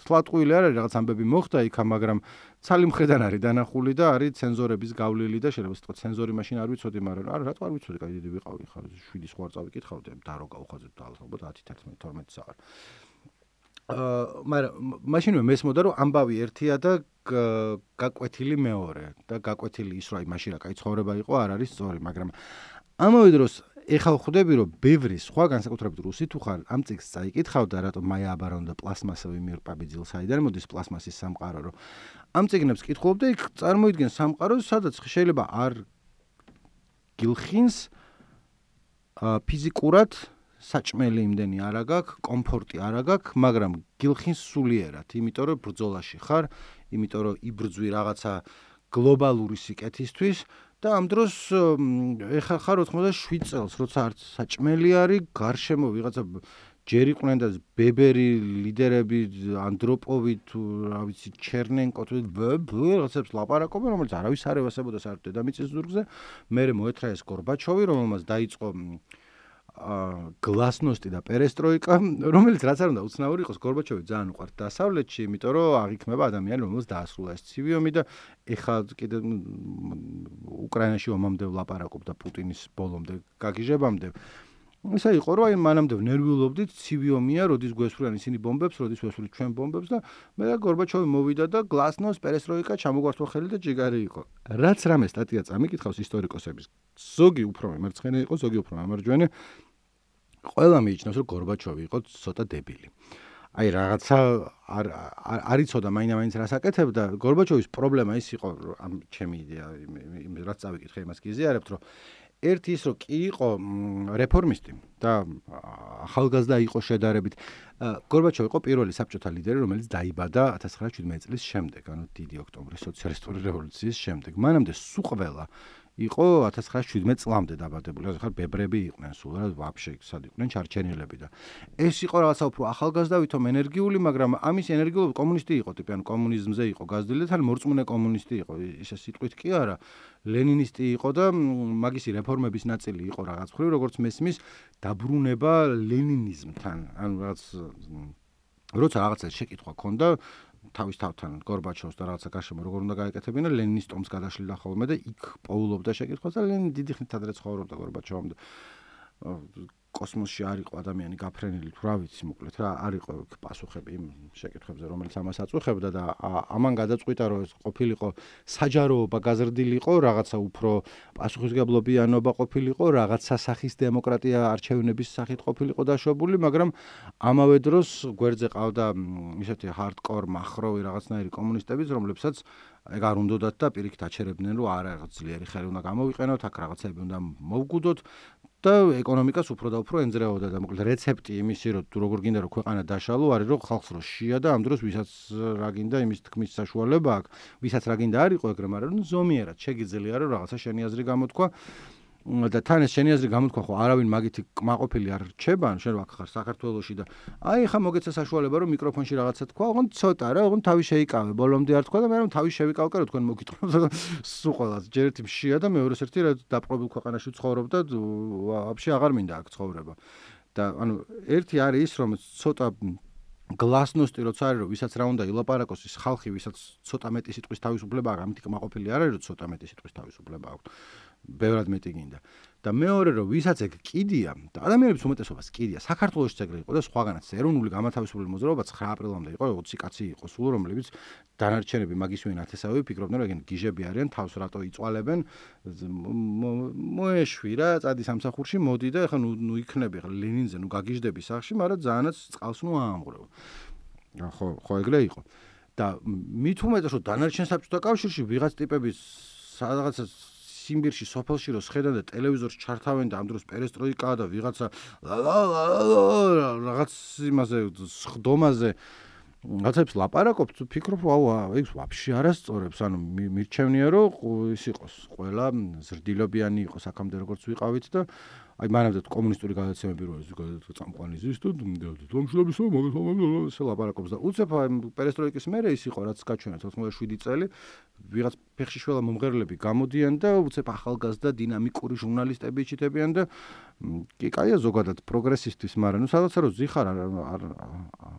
სლა ტყუილი არ არის რაღაც ამბები მოხდა იქა მაგრამ ცალი მხრიდან არის დანახული და არის ცენზორების გავლილი და შეიძლება ვთქვა ცენზორი მაშინ არ ვიცოდი მაგრამ არა რატო არ ვიცოდი კაი დიდი ვიყავი ხა 7 სხვა წავიკითხავდი და რო გავხაზე ალბათ 10 11 12 საათი აა მაგრამ მაშინვე მესმოდა რომ ამბავი ერთია და გაკვეთილი მეორე და გაკვეთილი ის რომ აი მაშინ რა კაი ცხოვრება იყო არ არის სწორი მაგრამ ამავე დროს ეხლა ხვდები რომ ბევრი სხვა განსაკუთრებით რუსი თუ ხარ ამ წიგს წაიკითხავდა რატომ მაია აბარონდა პლასმასოვი მიერპაბიძილ საიდან მოდის პლასმასის სამყარო რომ ამ წიგნებს კითხულობ და იქ წარმოიდგენ სამყაროს სადაც შეიძლება არ გილხინს ფიზიკურად საჭმელი იმდენი არა გაქვს, კომფორტი არა გაქვს, მაგრამ გილხინს სულიერად, იმიტომ რომ ბრძოლაში ხარ, იმიტომ რომ იბრძვი რაღაცა გლობალური სიკეთისთვის და ამ დროს ეხა ხარ 87 წელს, როცა არც საჭმელი არის, გარშემო ვიღაცა ჯერ იყვნენ და ბებერი ლიდერები ანდროპოვი თუ რა ვიცი ჩერნენკო თუ რაღაცებს ლაპარაკობენ რომელიც არავის არ ევასებოდა საერთოდ დედამიწის ზურგზე. მე მოეთრა ეს გორბაჩოვი რომელმაც დაიწყო გლასნოსტი და პერესტროიკა, რომელიც რაც არ უნდა უცნაური იყოს, გორბაჩოვი ძალიან უყვართ დასავლეთში, იმიტომ რომ აღიქმება ადამიანი, რომელსაც დაასრულა ეს ცივიომი და ეხლა კიდე უკრაინაში ომამდე ვლაპარაკობ და პუტინის ბოლომდე გაგიჟებამდე. ესე იყო, რომ აი მანამდე ნერვიულობდით ცივიომია, როდის გვესვრიან ისინი ბომბებს, როდის ვესვრით ჩვენ ბომბებს და მე და გორბაჩოვი მოვიდა და გლასნოს პერესტროიკა ჩამოგვართვა ხელი და ჯიგარი იყო. რაც რამე სტატია წამიკითხავს ისტორიკოსების, ზოგი უფრო მერცხენე იყო, ზოგი უფრო ამარჯვენე. ყველა მიიჩნევს რომ გორბაჩოვი იყო ცოტა დებილი. აი რაღაცა არ არ იცოდა მაინც რას აკეთებდა. გორბაჩოვის პრობლემა ის იყო ამ ჩემი იდეა იმ რაც წავიკითხე იმას გიზიარებთ რომ ერთი ის რომ კი იყო რეფორმისტი და ახალგაზრდა იყო შედარებით. გორბაჩოვი იყო პირველი საბჭოთა ლიდერი, რომელიც დაიბადა 1917 წლის შემდეგ, ანუ დიდი ოქტომბრის სოციალისტური რევოლუციის შემდეგ. მანამდე სულ ყველა იყო 1917 წლამდე დაბადებული. ახლა ბებრები იყვნენ სულ რა ვაფშე სად იყვნენ ჩარჩენილები და ეს იყო რაღაცა უფრო ახალგაზრდავითომ ენერგიული, მაგრამ ამის ენერგიული კომუნისტი იყო ტიპი, ანუ კომუნიზმზე იყო გაზრდილი თან მორწმუნე კომუნისტი იყო. ისე სიტყვით კი არა, ლენინისტი იყო და მაგისი რეფორმების ნაწილი იყო რაღაც ხრი, როგორც მესმის დაბრუნება ლენინიზმთან. ანუ რაღაც როცა რაღაცა შეკითხვა ქონდა თავის თავთან გორბაჩოვს და რაღაცა გარშემო როგორ უნდა გაეკეთებინა ლენინის ტომს გადაშლიდა ხოლმე და იქ პოულობდა შეკითხვას და ლენინი დიდი ხნით ადრე ცხოვრობდა გორბაჩოვამდე კოსმოსში არ იყო ადამიანი გაფრენილი თუ რა ვიცი მოკლედ რა არ იყო პასუხები იმ შეკითხებზე რომელიც ამას აწუხებდა და ამან გადაწყვიტა რომ ეს ყოფილიყო საჯაროობა გაზრდილიყო რაღაცა უფრო პასუხისგებლობიანობა ყოფილიყო რაღაცა სახის დემოკრატია არჩევნების სახით ყოფილიყო დაშვებული მაგრამ ამავე დროს გვერდზე ყავდა ისეთი ჰარდკორ მახროვი რაღაცნაირი კომუნისტებიც რომლებსაც ეგ არ უნდათ და პირიქით აჩერებდნენ რომ არა რაღაც ძლიერი ხელი უნდა გამოვიყენოთ აქ რაღაცები უნდა მოვგუდოთ და ეკონომიკას უფრო და უფრო ენძრეოდა და მოკლედ რეცეპტი იმისი რომ თუ როგორ გინდა რომ ქვეყანა დაშალო არის რომ ხალხს რო შეა და ამ დროს ვისაც რა გინდა იმის თქმის საშუალება აქვს ვისაც რა გინდა არ იყო ეგრე მაგრამ ზომიერად შეგიძლია რომ რაღაცა შენი აზრი გამოთქვა და თან ეს შენი აზრი გამოთქვა ხო არავინ მაგითი კმაყოფილი არ რჩება ან შენ ვახარ საქართველოსში და აი ხა მოგეცა საშუალება რომ მიკროფონში რაღაცა თქვა ოღონ ცოტა რა ოღონ თავი შეიკავე ბოლომდე არ თქვა და მე რომ თავი შევიკავკე რა თქვენ მოგიტყობთ სულ ყველას ჯერ ერთი მშია და მეორეს ერთი რა დაპყრობილ ქვეყანაში ცხოვრობ და ვაფშე აღარ მინდა აქ ცხოვრება. და ანუ ერთი არის ის რომ ცოტა გლასნოსტი როცა არის რომ ვისაც რა უნდა ილაპარაკოს ის ხალხი ვისაც ცოტა მეტი სიტყვის თავისუფლება აქვს ამით კმაყოფილი არ არის რომ ცოტა მეტი სიტყვის თავისუფლება აქვს ბევრად მეტი გინდა. და მეორე რომ ვისაც ეგ კიდია, და ადამიანების უმეტესობას კიდია, საქართველოს ეგრე იყო და სხვაგანაც ეროვნული გამათავისუფლებელი მოძრაობა 9 აპრილამდე იყო, 20 კაცი იყო სულ, რომლებიც დანარჩენები მაგის ვინ ათესავები ფიქრობდნენ, რომ ეგენ გიჟები არიან, თავს რატო იწვალებენ, მოეშვი რა, წადი სამსახურში, მოდი და ეხლა ნუ იქნები, ეხლა ლენინზე ნუ გაგიჟდები სახში, მაგრამ ძალიანაც წყალს ნუ აამღრევ. ხო, ხო ეგრე იყო. და მით უმეტეს რომ დანარჩენ საბჭოთა კავშირში ვიღაც ტიპების რაღაცა სიმბირში სოფელში რო შედან და ტელევიზორს ჩართავენ და ამ დროს პერესტროიკაა და ვიღაცა რაღაც იმაზე ხდომაზე რაღაცებს ლაპარაკობთ? ფიქრობ აუ ეს ვაფშე არასწორებს ანუ მირჩევნია რომ ის იყოს ყველა ზრდილობიანი იყოს აქამდე როგორც ვიყავით და აი მანამდე კომუნისტური გადაცემები რო ეს წამყვანი ზის თუ დომშლობის მოგესალმებს ლაპარაკობს და უცებ პერესტროიკის მერე ის იყო რაც გაჩვენა 97 წელი ვიღაც ფეხშიშველა მომღერლები გამოდიან და უცებ ახალგაზრდა დინამიკური ჟურნალისტები ჩიტებიან და კი კაია ზოგადად პროგრესისტვის მაგრამ ნუ სადაც რო ზიხარ არ არ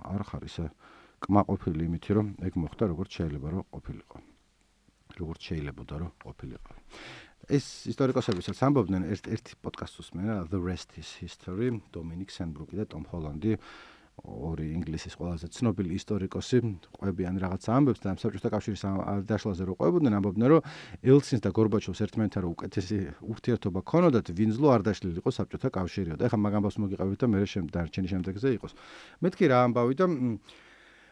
არ ხარ ისე კმაყოფილი იმითი რომ ეგ მოხდა როგორც შეიძლება რომ ყოფილიყო. როგორც შეიძლებოდა რომ ყოფილიყო ეს ისტორიკოსებისაც ამბობდნენ ერთ ერთი პოდკასტს მე რა The Rest is History დომინიკ სენბრუკი და ტომ ჰოლანდი ორი ინგლისის ყველაზე ცნობილი ისტორიკოსი ყვებიან რაღაც ამბებს და ამ საბჭოთა კავშირის დაშლაზე რო ყვებოდნენ ამბობდნენ რომ ელცინს და გორბაჩოვს ერთმანეთთან უკეთესი ურთიერთობა ქონოდათ ვინძლო არ დაშლილიყო საბჭოთა კავშირიო და ეხლა მაგ ამბავს მოგიყევით და მე შემ დარჩენი შემდეგზე იყოს. მეთქი რა ამბავი და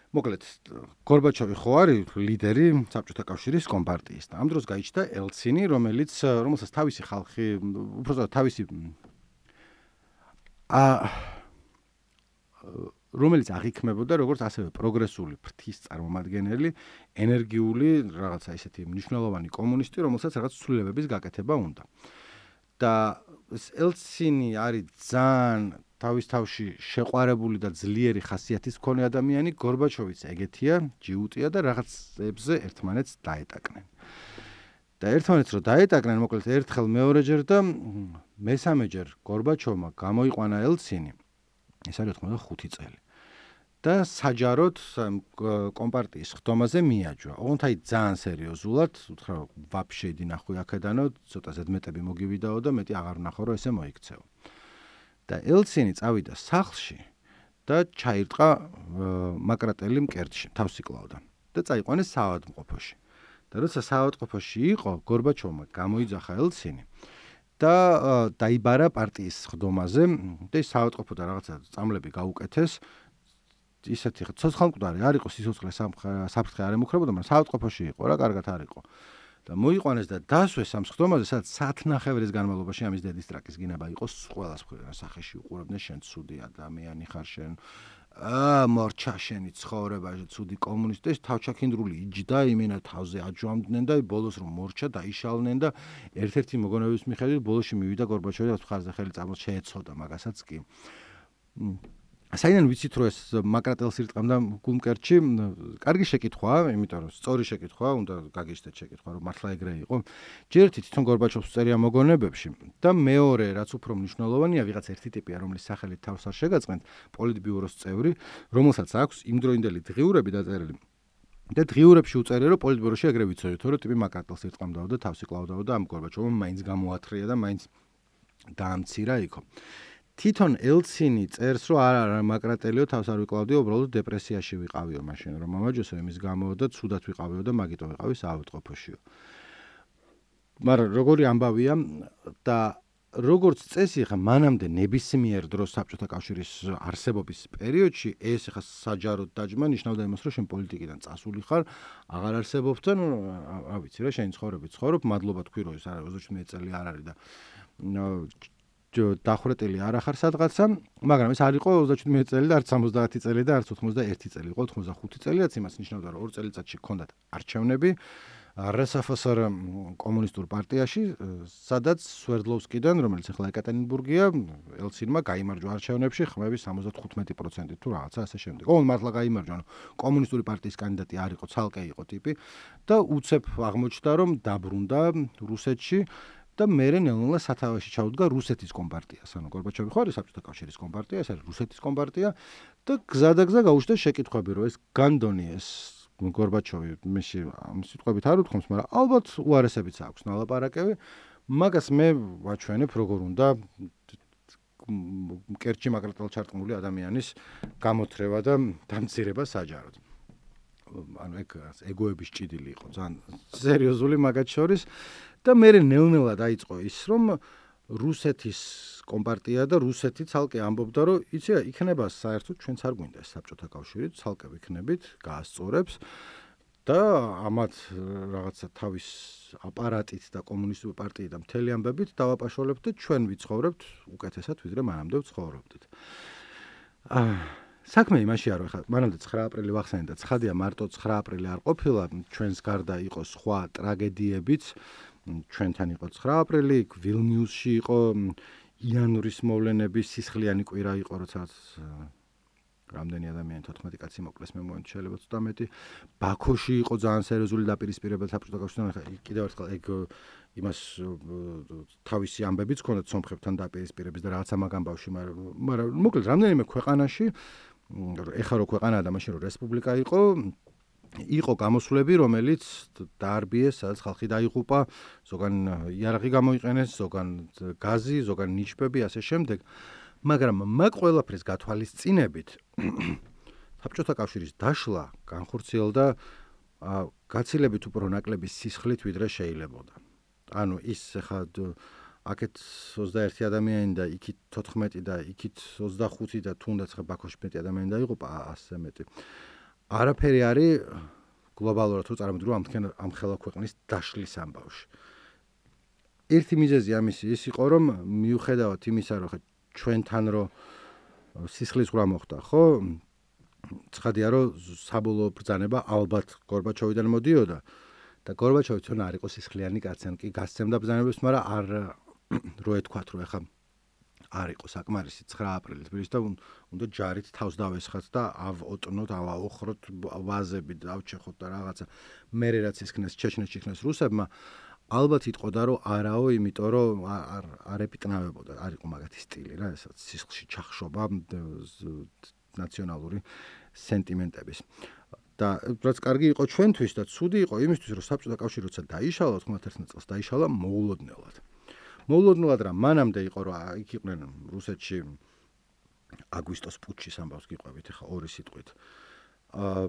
მოკლედ გორბაჩოვი ხო არის ლიდერი საბჭოთა კავშირის კომპარტიის და ამ დროს გაიჩნდა ელცინი რომელიც რომელსაც თავისი ხალხი უბრალოდ თავისი ა რომელიც აღიქმებოდა როგორც ასევე პროგრესული ფრთის წარმომადგენელი, ენერგიული, რაღაცა ისეთი მნიშვნელოვანი კომუნისტი, რომელსაც რაღაც ცვლილებების გაკეთება უნდა. და ელცინი არის ძალიან თავის თავში შეყვარებული და ძლიერი ხასიათის მქონე ადამიანი, გორბაჩოვიც ეგეთია, ჯიუტია და რაღაცებზე ერთმანეთს დაეტაკნენ. და ერთმანეთს რო დაეტაკნენ, მოკლედ ერთხელ მეორეჯერ და მესამეჯერ გორბაჩოვმა გამოიყვანა ელცინი. ეს არის 85 წელი. და საჯაროდ კომპარტიის ხდომაზე მიაჯვა. ოღონდ აი ძალიან სერიოზულად, უთხრა ვაფშე დინახვი აქედანო, ცოტა ზედმეტები მოგივიდაო და მეტი აღარ ნახო რომ ესე მოიქცეო. და ელცინი წავიდა სახლში და ჩაირტყა მაკრატელი მკერდში, თავს იკლავდა და წაიყვანეს საავადმყოფოში. და როცა საავადმყოფოში იყო, გორბაჩოვმა გამოიძახა ელცინი და დაიბარა პარტიის ხდომაზე და საავადმყოფო და რაღაცა წამლები გაუკეთეს ისეთი ცოცხალმკვდარი არ იყო სიცოცხლე საფრთხე არ ემუქრებოდა მაგრამ საავადმყოფოში იყო რა კარგად არ იყო და მოიყვანეს და დასვეს ამ ხდომაზე სადაც სათნახევრის განმავლობაში ამის დედის ტრაკის გინება იყოს ყველას ხვრიდან სახეში უყურებდნენ შენ ცუდი ადამიანი ხარ შენ აა მორჩა შენი ცხოვრებაში ცუდი კომუნისტი ეს თავჩაქინდრული იჯდა იმენა თავზე აჯვამდნენ და ბოლოს რომ მორჩა დაიშალნენ და ერთ-ერთი მოგონების მიხედვით ბოლოში მივიდა გორბაჩოვი და ხარზე ხელი წამოს შეეცოდა მაგასაც კი საიდან ვიცით რომ ეს მაკრატელს ირტყამდა გულმკერჩი? კარგი შეკითხვაა, იმიტომ რომ სწორი შეკითხვაა, უნდა გაგიშდეთ შეკითხვა, რომ მართლა ეგრე იყო. ჯერთი თვითონ გორბაჩოვს წერია მოგონებებში და მეორე, რაც უფრო მნიშვნელოვანია, ვიღაც ერთი ტიპია, რომლის სახელით თავს არ შეგაწყენთ, პოლიტბიუროს წევრი, რომელსაც აქვს იმდროინდელი დღიურები დაწერილი. და დღიურებში უწერია, რომ პოლიტბიუროში ეგრე ვიცოდეთ, რომ ტიპი მაკრატელს ირტყამდა და თავსი კლავდა და ამ გორბაჩოვმა მაინც გამოათრია და მაინც დაამცირა იქო. თვითონ ელცინი წერს რომ არა არა მაკრატელიო თავს არ ვიკლავდიო უბრალოდ დეპრესიაში ვიყავიო მაშინ რომ მომაჯოსო იმის გამო და ცუდად ვიყავიო და მაგიტომ ვიყავი საავადმყოფოშიო მაგრამ როგორი ამბავია და როგორც წესი ხა მანამდე ნებისმიერ დროს საბჭოთა კავშირის არსებობის პერიოდში ეს ხა საჯაროდ დაჯმა ნიშნავდა იმას რომ შენ პოლიტიკიდან წასული ხარ აღარ არსებობს და რა ვიცი რა შენ ცხოვრები ცხოვრობ მადლობა თქვი რომ ეს არის 27 წელი არ არის და დახრეტილი არ ახარ სადღაცა, მაგრამ ეს არ იყო 37 წელი და არც 70 წელი და არც 81 წელი, იყო 85 წელიც იმას ნიშნავდა, რომ ორ წელიწადში ჰქონდათ არჩევნები. RSFSR კომუნისტურ პარტიაში, სადაც სვერდლოვსკიდან, რომელიც ახლა ეკატერინბურგია, ელცინმა გამოიმარჯვა არჩევნებში ხმების 75% თუ რაღაცა ასე შემდეგ. ო, მართლა გამოიმარჯვა, ანუ კომუნისტური პარტიის კანდიდატი არ იყო, ცალკე იყო ტიპი და უცებ აღმოჩნდა, რომ დაბრუნდა რუსეთში და მერე ნელ-ნელა სათავეში ჩაუდგა რუსეთის კომპარტიას. ანუ გორბაჩოვი ხო არის საბჭოთა კავშირის კომპარტია, ეს არის რუსეთის კომპარტია და გზადაგზა გაუშვდა შეკითხვები, რომ ეს განდონი ეს გორბაჩოვი მეში ამ სიტყვებით არ უთქვამს, მაგრამ ალბათ უარესებიც აქვს ნალაპარაკები. მაგას მე ვაჩვენებ როგორ უნდა კერჩი მაგრატალ ჩარტყმული ადამიანის გამოთრევა და დამცირება საჯაროდ. ანუ ეგ ეგოების ჭიდილი იყო ძალიან სერიოზული მაგათ შორის და მე ნელ-ნელა დაიწყო ის რომ რუსეთის კომპარტია და რუსეთი ცალკე ამბობდა რომ იცი იქნება საერთოდ ჩვენც არ გვინდა საბჭოთა კავშირი ცალკე ვიქნებით გაასწორებს და ამათ რაღაცა თავის აპარატით და კომუნისტური პარტიიდან მთელი ამბებით დავაპაშოლებთ და ჩვენ ვიცხოვრებთ უკეთესად ვიდრე მანამდე ვცხოვრობდით. აა საქმე იმაში არ ვახა, მანამდე 9 აპრილი ვახსენე და ცხადია მარტო 9 აპრილი არ ყოფილა, ჩვენს გარდა იყო სხვა ტრაგედიებიც. ჩვენთან იყო 9 აპრილი, ვილნიუსში იყო იანურის მოვლენების სისხლიანი კვირა იყო, როცა რამდენი ადამიანი 14 კაცი მოკლეს მე მომენტ შეიძლება 13 ბაქოში იყო ძალიან სერიოზული დაპირისპირება საბჭოთა კავშირთან ახლა კიდევ ერთხელ ეგ იმას თავისი ამბებიც ქონდა ცომხებთან დაპირისპირების და რაღაცა მაგამ ბავში მაგრამ მაგრამ მოკლედ რამდენიმე ქვეყანაში ეხა რო ქვეყანაა და მაშინ რო რესპუბლიკა იყო იყო გამოსვლები, რომელიც დაარბიეს, სადაც ხალხი დაიღუპა, ზოგან იარაღი გამოიყენეს, ზოგან გაზი, ზოგან ნიშბები, ასე შემდეგ. მაგრამ მაგ ყველაფრის გათვალისწინებით <coughs> საბჭოთა კავშირის დაშლა განხორციელდა გაცილებით უფრო ნაკლები სისხლით ვიდრე შეიძლებოდა. ანუ ის ხა აქეთ 21 ადამიანი და იქით 14 და იქით 25 და თუნდაც ხა ბაქოში მეტი ადამიანი დაიღუპა, ასე მეტი. არაფერი არის გლობალურად თუ წარმოვიდგინო ამ თქვენ ამ ხელა ქვეყნის დაშლის ამბავში. ერთი მიზეზი ამისი ის იყო რომ მიუხედავად იმისა რომ ჩვენთან რო სისხლის ღრა მოხდა, ხო? ცხადია რომ საბოლოო ბრძანება ალბათ გორბაჩოვიდან მოდიოდა და გორბაჩოვი თვითონ არ იყო სისხლიანი კაცი, ან კი გასცემდა ბრძანებას, მაგრამ არ რო ეთქვა რომ ეხა არ იყო საკმარისი 9 აპრილის თბილისში და უნდა ჯარით თავს დავესხათ და ავოტნოთ, ავაოხროთ ვაზები და ავჩეხოთ და რაღაცა მერე რაც ისქნეს ჩეჩნეთში იქნეს რუსებმა ალბათ იტყოდა რომ არაო, იმიტომ რომ არ არ ეპიტნავებოდა, არ იყო მაგათი სტილი რა, ესაც სისხლში ჩახშობა ნაციონალური სენტიმენტების. და რაც კარგი იყო ჩვენთვის და ცუდი იყო იმისთვის, რომ საბჭოთა კავშირი როცა დაიშალა 91 წელს დაიშალა მოულოდნელად. მოულოდნელად რა მანამდე იყო რომ იქ იყვნენ რუსეთში აგვისტოს პუჩის ამბავს გიყვებით ახლა ორი სიტყვით. აა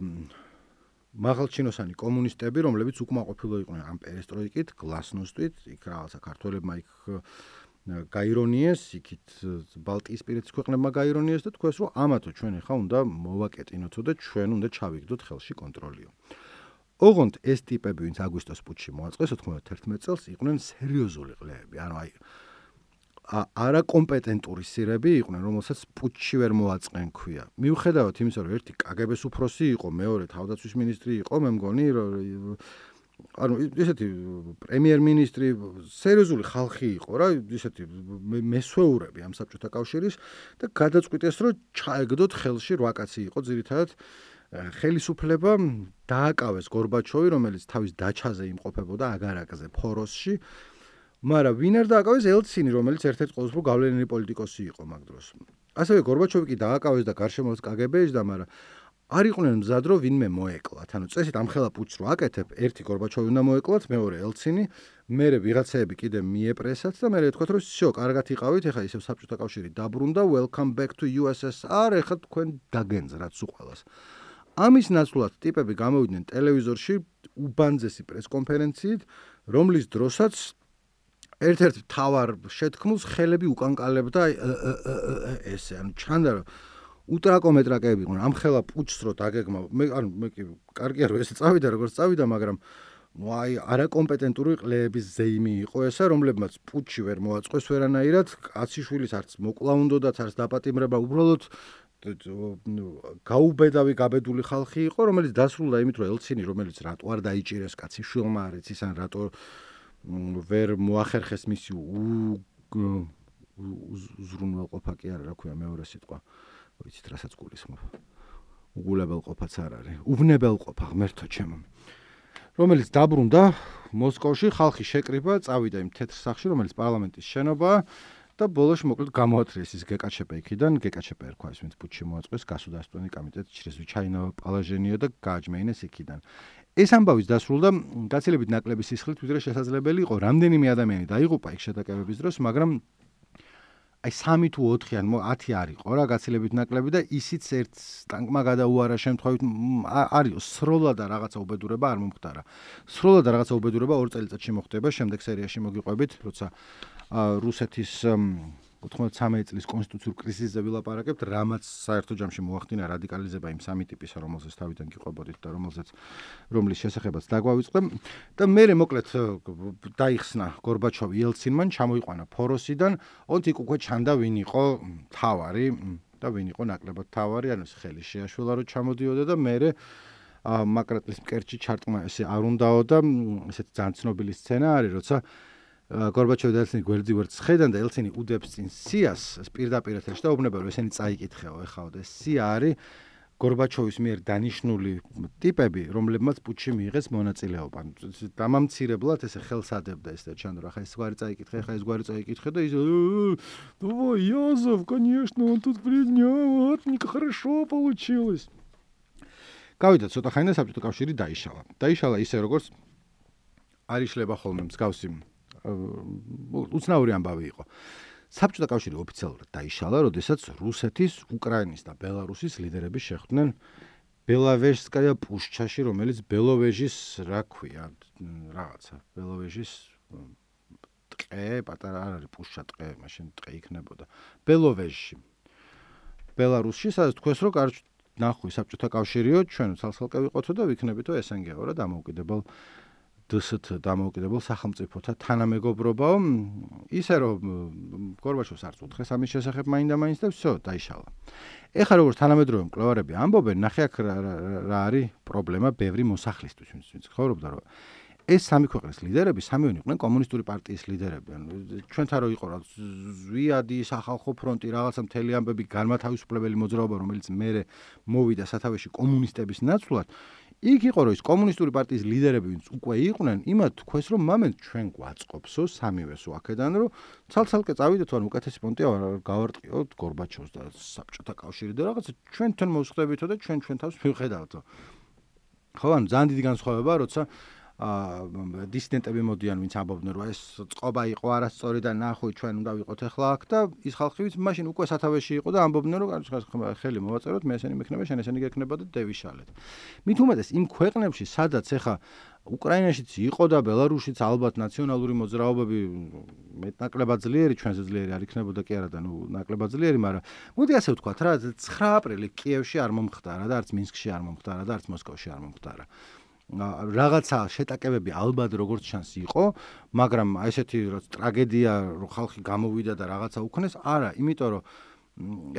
მაღალჩინოსანი კომუნისტები, რომლებიც უკმაყოფილო იყვნენ ამ პერესტროიკით, გლასნოსტვით, იქ რაღაცა ქართველებმა იქ გაირონიეს, იქით ბალტიისპირეთის ქვეყნებმა გაირონიეს და თქვეს, რომ ამათო ჩვენ ახლა უნდა მოვაკეტინოთო და ჩვენ უნდა ჩავიგდოთ ხელში კონტროლიო. ოღონდ ეს ტიპები, ვინც აგვისტოს პუჩში მოაწყეს 91 წელს, იყვნენ სერიოზული ყლეები, ანუ აი არაკომპეტენტური სირები იყვნენ, რომელსაც პუჩში ვერ მოაწყენ ქვია. მიუხედავად იმისა, რომ ერთი კგბ-ს უფროსი იყო, მეორე თავდაცვის მინისტრი იყო, მე მგონი, რომ ანუ ესეთი პრემიერ-მინისტრი სერიოზული ხალხი იყო რა, ესეთი მესვეურები ამ საბჭოთა კავშირის და გადაწყვიტეს, რომ ჩაეგდოთ ხელში რვა კაცი იყო ძირითადად ხელისუფლება დააკავეს გორბაჩოვი, რომელიც თავის დაჩაზე იმყოფებოდა აგარაკზე, ფოროსში. მაგრამ ვინ არ დააკავეს ელცინი, რომელიც ერთ-ერთი ყოველდღიური გავლენიანი პოლიტიკოსი იყო მაგ დროს. ასევე გორბაჩოვი კი დააკავეს და გარშემოს კგბ-ში და მაგრამ არ იყვნენ მზად რომ ვინმე მოეკლათ. ანუ წესით ამ ხელა პუჩს რო აკეთებ, ერთი გორბაჩოვი უნდა მოეკლათ, მეორე ელცინი, მერე ვიღაცეები კიდე მიეპრესათ და მერე თქვათ რომ всё, კარგად იყავით, ეხლა ისევ საბჭოთა კავშირი დაბრუნდა, welcome back to USSR, ეხლა თქვენ დაგენძრათ სულ. ამის ნაცვლად ტიპები გამოვიდნენ ტელევიზორში უბანძესი პრესკონფერენციით, რომლის დროსაც ერთ-ერთ თავარ შეთქმულს ხელები უკანკალებდა ესე ანუ ჩანდა რომ უტრაკომეტრაკები იყვნენ ამ ხელა პუჩს რო დაგეგმა მე ანუ მე კი კარგია რომ ესე წავიდა როგორც წავიდა მაგრამ ну აი არაკომპეტენტური ყლეების ზეიმი იყო ესა რომლებმაც პუჩი ვერ მოაწყვეს ვერანაირად. კაციშვილის არც მოკლა უნდათ არც დაპატიმრება. უბრალოდ გაუბედავი გაბედული ხალხი იყო რომელიც დასრულდა იმით რომ ელცინი რომელიც რატო არ დაიჭირეს კაციშვილმა არც ის ან რატო ვერ მოახერხეს მისი უზრუნველყოფა კი არა, რა ქვია მეორე სიტყვა. ვიცით, რასაც გულისხმობ. უგულებელყოფაც არ არის. უვნებელყოფა ღმერთო ჩემო. რომელიც დაბრუნდა მოსკოვში, ხალხი შეკრიბა, წავიდა იმ თეთრ სახში, რომელიც პარლამენტის შენობაა. და ბოლოს მოკლედ გამოათრიეს ის გეკაჩეპე იქიდან, გეკაჩეპე ერქვა ის ვინც პუჩი მოაწყვეს გასუდასტვენი კომიტეტი ჩრესვიჩაინა პალაჟენიო და გააჯმეინეს იქიდან. ეს ამბავის დასრულდა გაცილებით ნაკლები სისხლით, ვიდრე შესაძლებელი იყო. რამდენიმე ადამიანი დაიღუპა იქ შეტაკებების დროს, მაგრამ აი 3 თუ 4 ან 10 არისო რა გაცილებით ნაკლები და ისიც ერთ ტანკმა გადაუარა შემთხვევით არის სროლა და რაღაცა უბედურება არ მომხდარა. სროლა და რაღაცა უბედურება 2 წელიწადში მოხდება, შემდეგ სერიაში მოგიყვებით, როცა რუსეთის 93 წლის კონსტიტუციურ კრიზისზე ვილაპარაკებთ, რამაც საერთო ჯამში მოახდინა რადიკალიზება იმ სამი ტიპისა, რომელზეც თავიდან გიყვებოდით და რომელზეც რომლის შესახებაც დაგვავიწყდა და მე მოკლედ დაიხსნა გორბაჩოვი ელცინმან, ჩამოიყვანა ფოროსიდან, ონტი უკვე ჩანდა ვინ იყო თავარი და ვინ იყო ნაკლებად თავარი, ანუ ხელი შეაშველა რომ ჩამოდიოდა და მე მაკრატლის მკერჩი ჩარტყმა ესე არ უნდაო და ესეთ ძალიან ცნობილი სცენა არის, როცა გორბაჩოვი და ელცინი გვერდზე ვერც ხედან და ელცინი უდებს წინ სიას პირდაპირ ეთერში და უბნება რომ ესენი წაიკითხეო ეხაო და სია არის გორბაჩოვის მიერ დანიშნული ტიპები რომლებმაც პუჩი მიიღეს მონაწილეობა დამამცირებლად ესე ხელს ადებდა ეს და ჩანდრო ახლა ეს გვარი წაიკითხე ახლა ეს გვარი წაიკითხე და ის ой язов конечно он тут принял вот не хорошо получилось გავიდა ცოტა ხანი და საბჭოთა კავშირი დაიშალა დაიშალა ისე როგორც არიშლება ხოლმე მსგავსი უცნაური ამბავი იყო. საბჭოთა კავშირი ოფიციალურად დაიშალა, როდესაც რუსეთის, უკრაინის და ბელარუსის ლიდერები შეხვდნენ ბელავეჟსკაია პუშჩაში, რომელიც ბელოვეჟის რა ქვია, რაღაცა, ბელოვეჟის ტყე, პატარა არ არის პუშჩა ტყე, მაშინ ტყე იქნებოდა. ბელოვეჟში. ბელარუსში, სადაც თქვენ რო კარჩ ნახვი საბჭოთა კავშირიო, ჩვენ ცალ-ცალკე ვიყოთო და ვიქნებითო ესენგეო რა დამოუკიდებელ დსთ დამოუკიდებელ სახელმწიფოთა თანამეგობრობაო ისე რომ გორბაჩოვს არც უთხრეს ამის შესახებ მაინდა მაინც და всё დაიშალა ეხლა როგორც თანამედროვე მკვლევარები ამბობენ ნახე აქ რა არის პრობლემა ბევრი მოსახლისთვის ვინც ცხოვრობდა რომ ეს სამი ქვეყნის ლიდერები სამივე იყვნენ კომუნისტური პარტიის ლიდერები. ანუ ჩვენთან რო იყო რა ზვიადი სახალხო ფრონტი რაღაცა მთელი ამბები განმათავისუფლებელი მოძრაობა რომელიც მე მოვიდა სათავეში კომუნისტების ნაცვლად იქ იყო რომ ის კომუნისტური პარტიის ლიდერები ვინც უკვე იყვნენ იმათ თქვეს რომ მამენ ჩვენ გვაწყობსო სამივესო აქედან რომ ცალცალკე წავიდეთ ან უკეთესი პონტია გავარტყიოთ გორბაჩოვს და საბჭოთა კავშირი და რაღაცა ჩვენ თან მოსხდებითო და ჩვენ ჩვენ თავს ვიხედავთო ხო ან ძალიან დიდი განსხვავება როცა დისიდენტები მოდიან ვინც ამბობდნენ რომ ეს წყობა იყო არასწორი და ნახო ჩვენ უნდა ვიყოთ ახლა აქ და ის ხალხი ვინც მაშინ უკვე სათავეში იყო და ამბობდნენ რომ ხელი მოვაწეროთ მე ესენი მექნება შენ ესენი გექნება და დევიშალეთ. მით უმეტეს იმ ქვეყნებში სადაც ახლა უკრაინაშიც იყო და ბელარუსშიც ალბათ ნაციონალური მოძრაობები მეტნაკლებად ძლიერი ჩვენზე ძლიერი არ იქნებოდა კი არა და ნუ ნაკლებად ძლიერი მაგრამ მოდი ასე ვთქვა რა 9 აპრილი კიევში არ მომხდარა და არც მინსკში არ მომხდარა და არც მოსკოვში არ მომხდარა რაღაცა შეტაკებები ალბათ როგორც ჩანს იყო, მაგრამ ესეთი რო ტრაგედია რო ხალხი გამოვიდა და რაღაცა უქნეს, არა, იმიტომ რომ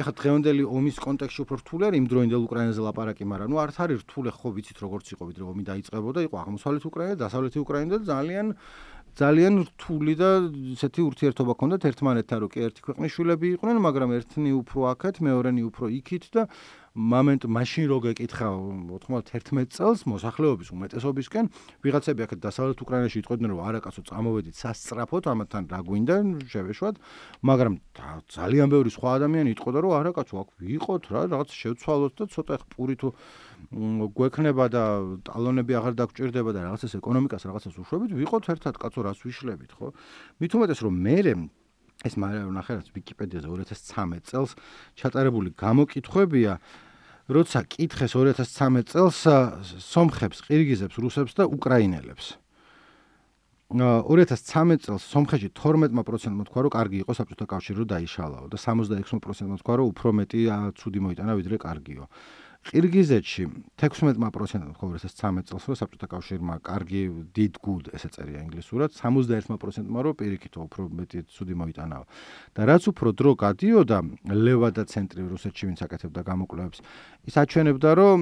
ეხლა დღევანდელი ომის კონტექსტში უფრო რთული არის იმ დროინდელ უკრაინაზე ლაპარაკი, მაგრამ ნუ არც არის რთული, ხო ვიცით როგორც იყო ვიდრე ომი დაიწყებოდა, იყო აღმოსავლეთ უკრაინა, დასავლეთი უკრაინა და ძალიან ძალიან რთული და ესეთი ურთიერთობა ჰქონდათ. ერთმანეთთან, რო კი ერთი ქვეყნის შვილები იყვნენ, მაგრამ ერთნი უფრო აქეთ, მეორენი უფრო იქით და მომენტ მაშინ რო გეკითხა 91 წელს მოსახლეობის უმეტესობისკენ ვიღაცები აქეთ დასავლეთ უკრაინაში იტყვიდნენ რომ არაკაცო წამოვედით სასწრაფოდ ამათთან რა გვინდა შევეშვათ. მაგრამ ძალიან ბევრი სხვა ადამიანი იტყოდა რომ არაკაცო აქ ვიყოთ რა რაღაც შევცვალოთ და ცოტა ხპური თუ გვექნება და ტალონები აღარ დაგჭირდება და რაღაცას ეკონომიკას რაღაცას უშვებით ვიყოთ ერთად კაცო რას ვიშლებით ხო მით უმეტეს რომ მე ეს მაგრამ ნახე რაც ვიკიპედიაზე 2013 წელს ჩატარებული გამოკითხვებია როცა კითხეს 2013 წელს სომხებს, ყირგიზებს, რუსებს და უკრაინელებს 2013 წელს სომხეთში 12%-მა თქვა რომ კარგი იყო საბჭოთა კავშირი რომ დაიშალაო და 66%-მა თქვა რომ უფრო მეტი ცუდი მოიტანა ვიდრე კარგიო. ყირგიზეთში 16%-მა ხო ეს 13 წელს რო საბჭოთა კავშირმა კარგი did good ესე წერია ინგლისურად 61%-მა რო პირიქით უფრო მეტი ცუდი მოიტანაო და რაც უფრო დრო გადიოდა ლევადა ცენტრი რუსეთში ვინც აკეთებდა გამოკვლევებს ის აჩვენებდა რომ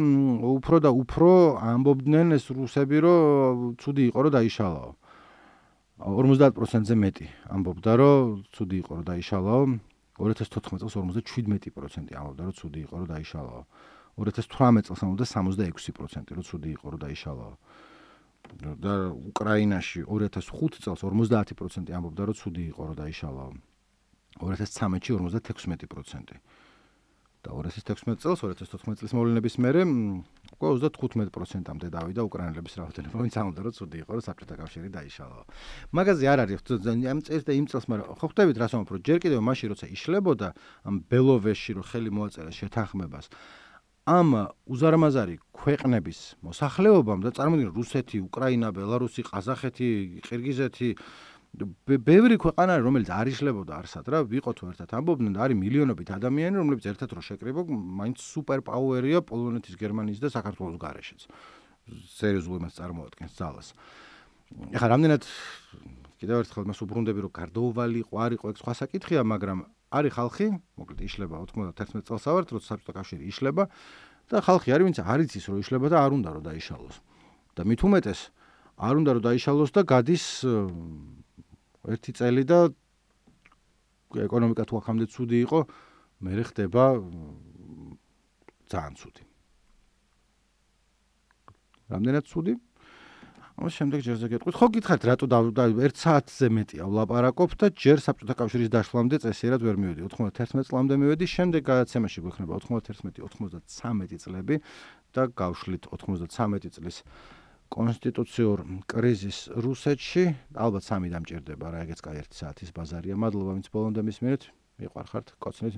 უფრო და უფრო ამბობდნენ ეს რუსები რომ ცუდი იყო რომ დაიშალაო. 50%-ზე მეტი ამბობდა რომ ცუდი იყო რომ დაიშალაო. 2014 წელს 57% ამბობდა რომ ცუდი იყო რომ დაიშალაო 2018 წელს ამბობდა 66% რომ ცუდი იყო რომ დაიშალაო. და უკრაინაში 2005 წელს 50% ამბობდა რომ ცუდი იყო რომ დაიშალაო. 2013-ში 56%. და 2016 წელს 2014 წლის მოვლენების მერე უკვე 35%-ამდე დავიდა უკრაინელების რაოდენობა, ვინც ამბობდა რომ ცუდი იყო რომ საბჭოთა კავშირი დაიშალაო. მაგაზე არ არის ამ წელს და იმ წელს, მაგრამ ხო ხვდებით რას ვამბობ, რომ ჯერ კიდევ მაშინ როცა იშლებოდა ამ ბელოვეში რომ ხელი მოაწერა შეთანხმებას ამ უზარმაზარი ქვეყნების მოსახლეობამ და წარმოიდგინე რუსეთი, უკრაინა, ბელარუსი, ყაზახეთი, ყირგიზეთი ბევრი ქვეყანა რომელიც არ იშლებოდა არსად რა ვიყო თუ ერთად ამბობდნენ და არის მილიონობით ადამიანი რომლებიც ერთად რო შეკრიბო მაინც სუპერ პაუერია პოლონეთის, გერმანიის და საქართველოს გარეშეც. სერიოზულად მას წარმოადგენს ძალას. ეხლა რამდენად კიდევ ერთხელ მას უბრუნდები რომ გარდაუვალი ყვარიყო ეგ სხვა საკითხია მაგრამ არის ხალხი, მოკლედ იშლება 91 წელს ავართ, როცა საბჭოთა კავშირი იშლება და ხალხი არის, ვინც არ იცის რომ იშლება და არ უნდა რომ დაიშალოს. და მით უმეტეს არ უნდა რომ დაიშალოს და გადის ერთი წელი და ეკონომიკა თუ აქამდე ცუდი იყო, მე ხდება ძალიან ცუდი. რამდენად ცუდი? ამას შემდეგ ჯერზე გეტყვით. ხო გითხარით რატო და 1 საათზე მეტია ვლაპარაკობ და ჯერ საბჭოთა კავშირის დაშლამდე წესიერად ვერ მივედი. 91 წლამდე მივედი, შემდეგ გადაცემაში გვექნება 91-93 წლები და გავშლით 93 წლის კონსტიტუციურ კრიზის რუსეთში. ალბათ სამი დამჭირდება რა, ეგეც კაი 1 საათის ბაზარია. მადლობა ვინც ბოლომდე მისმენთ. მიყვარხართ, კოცნით.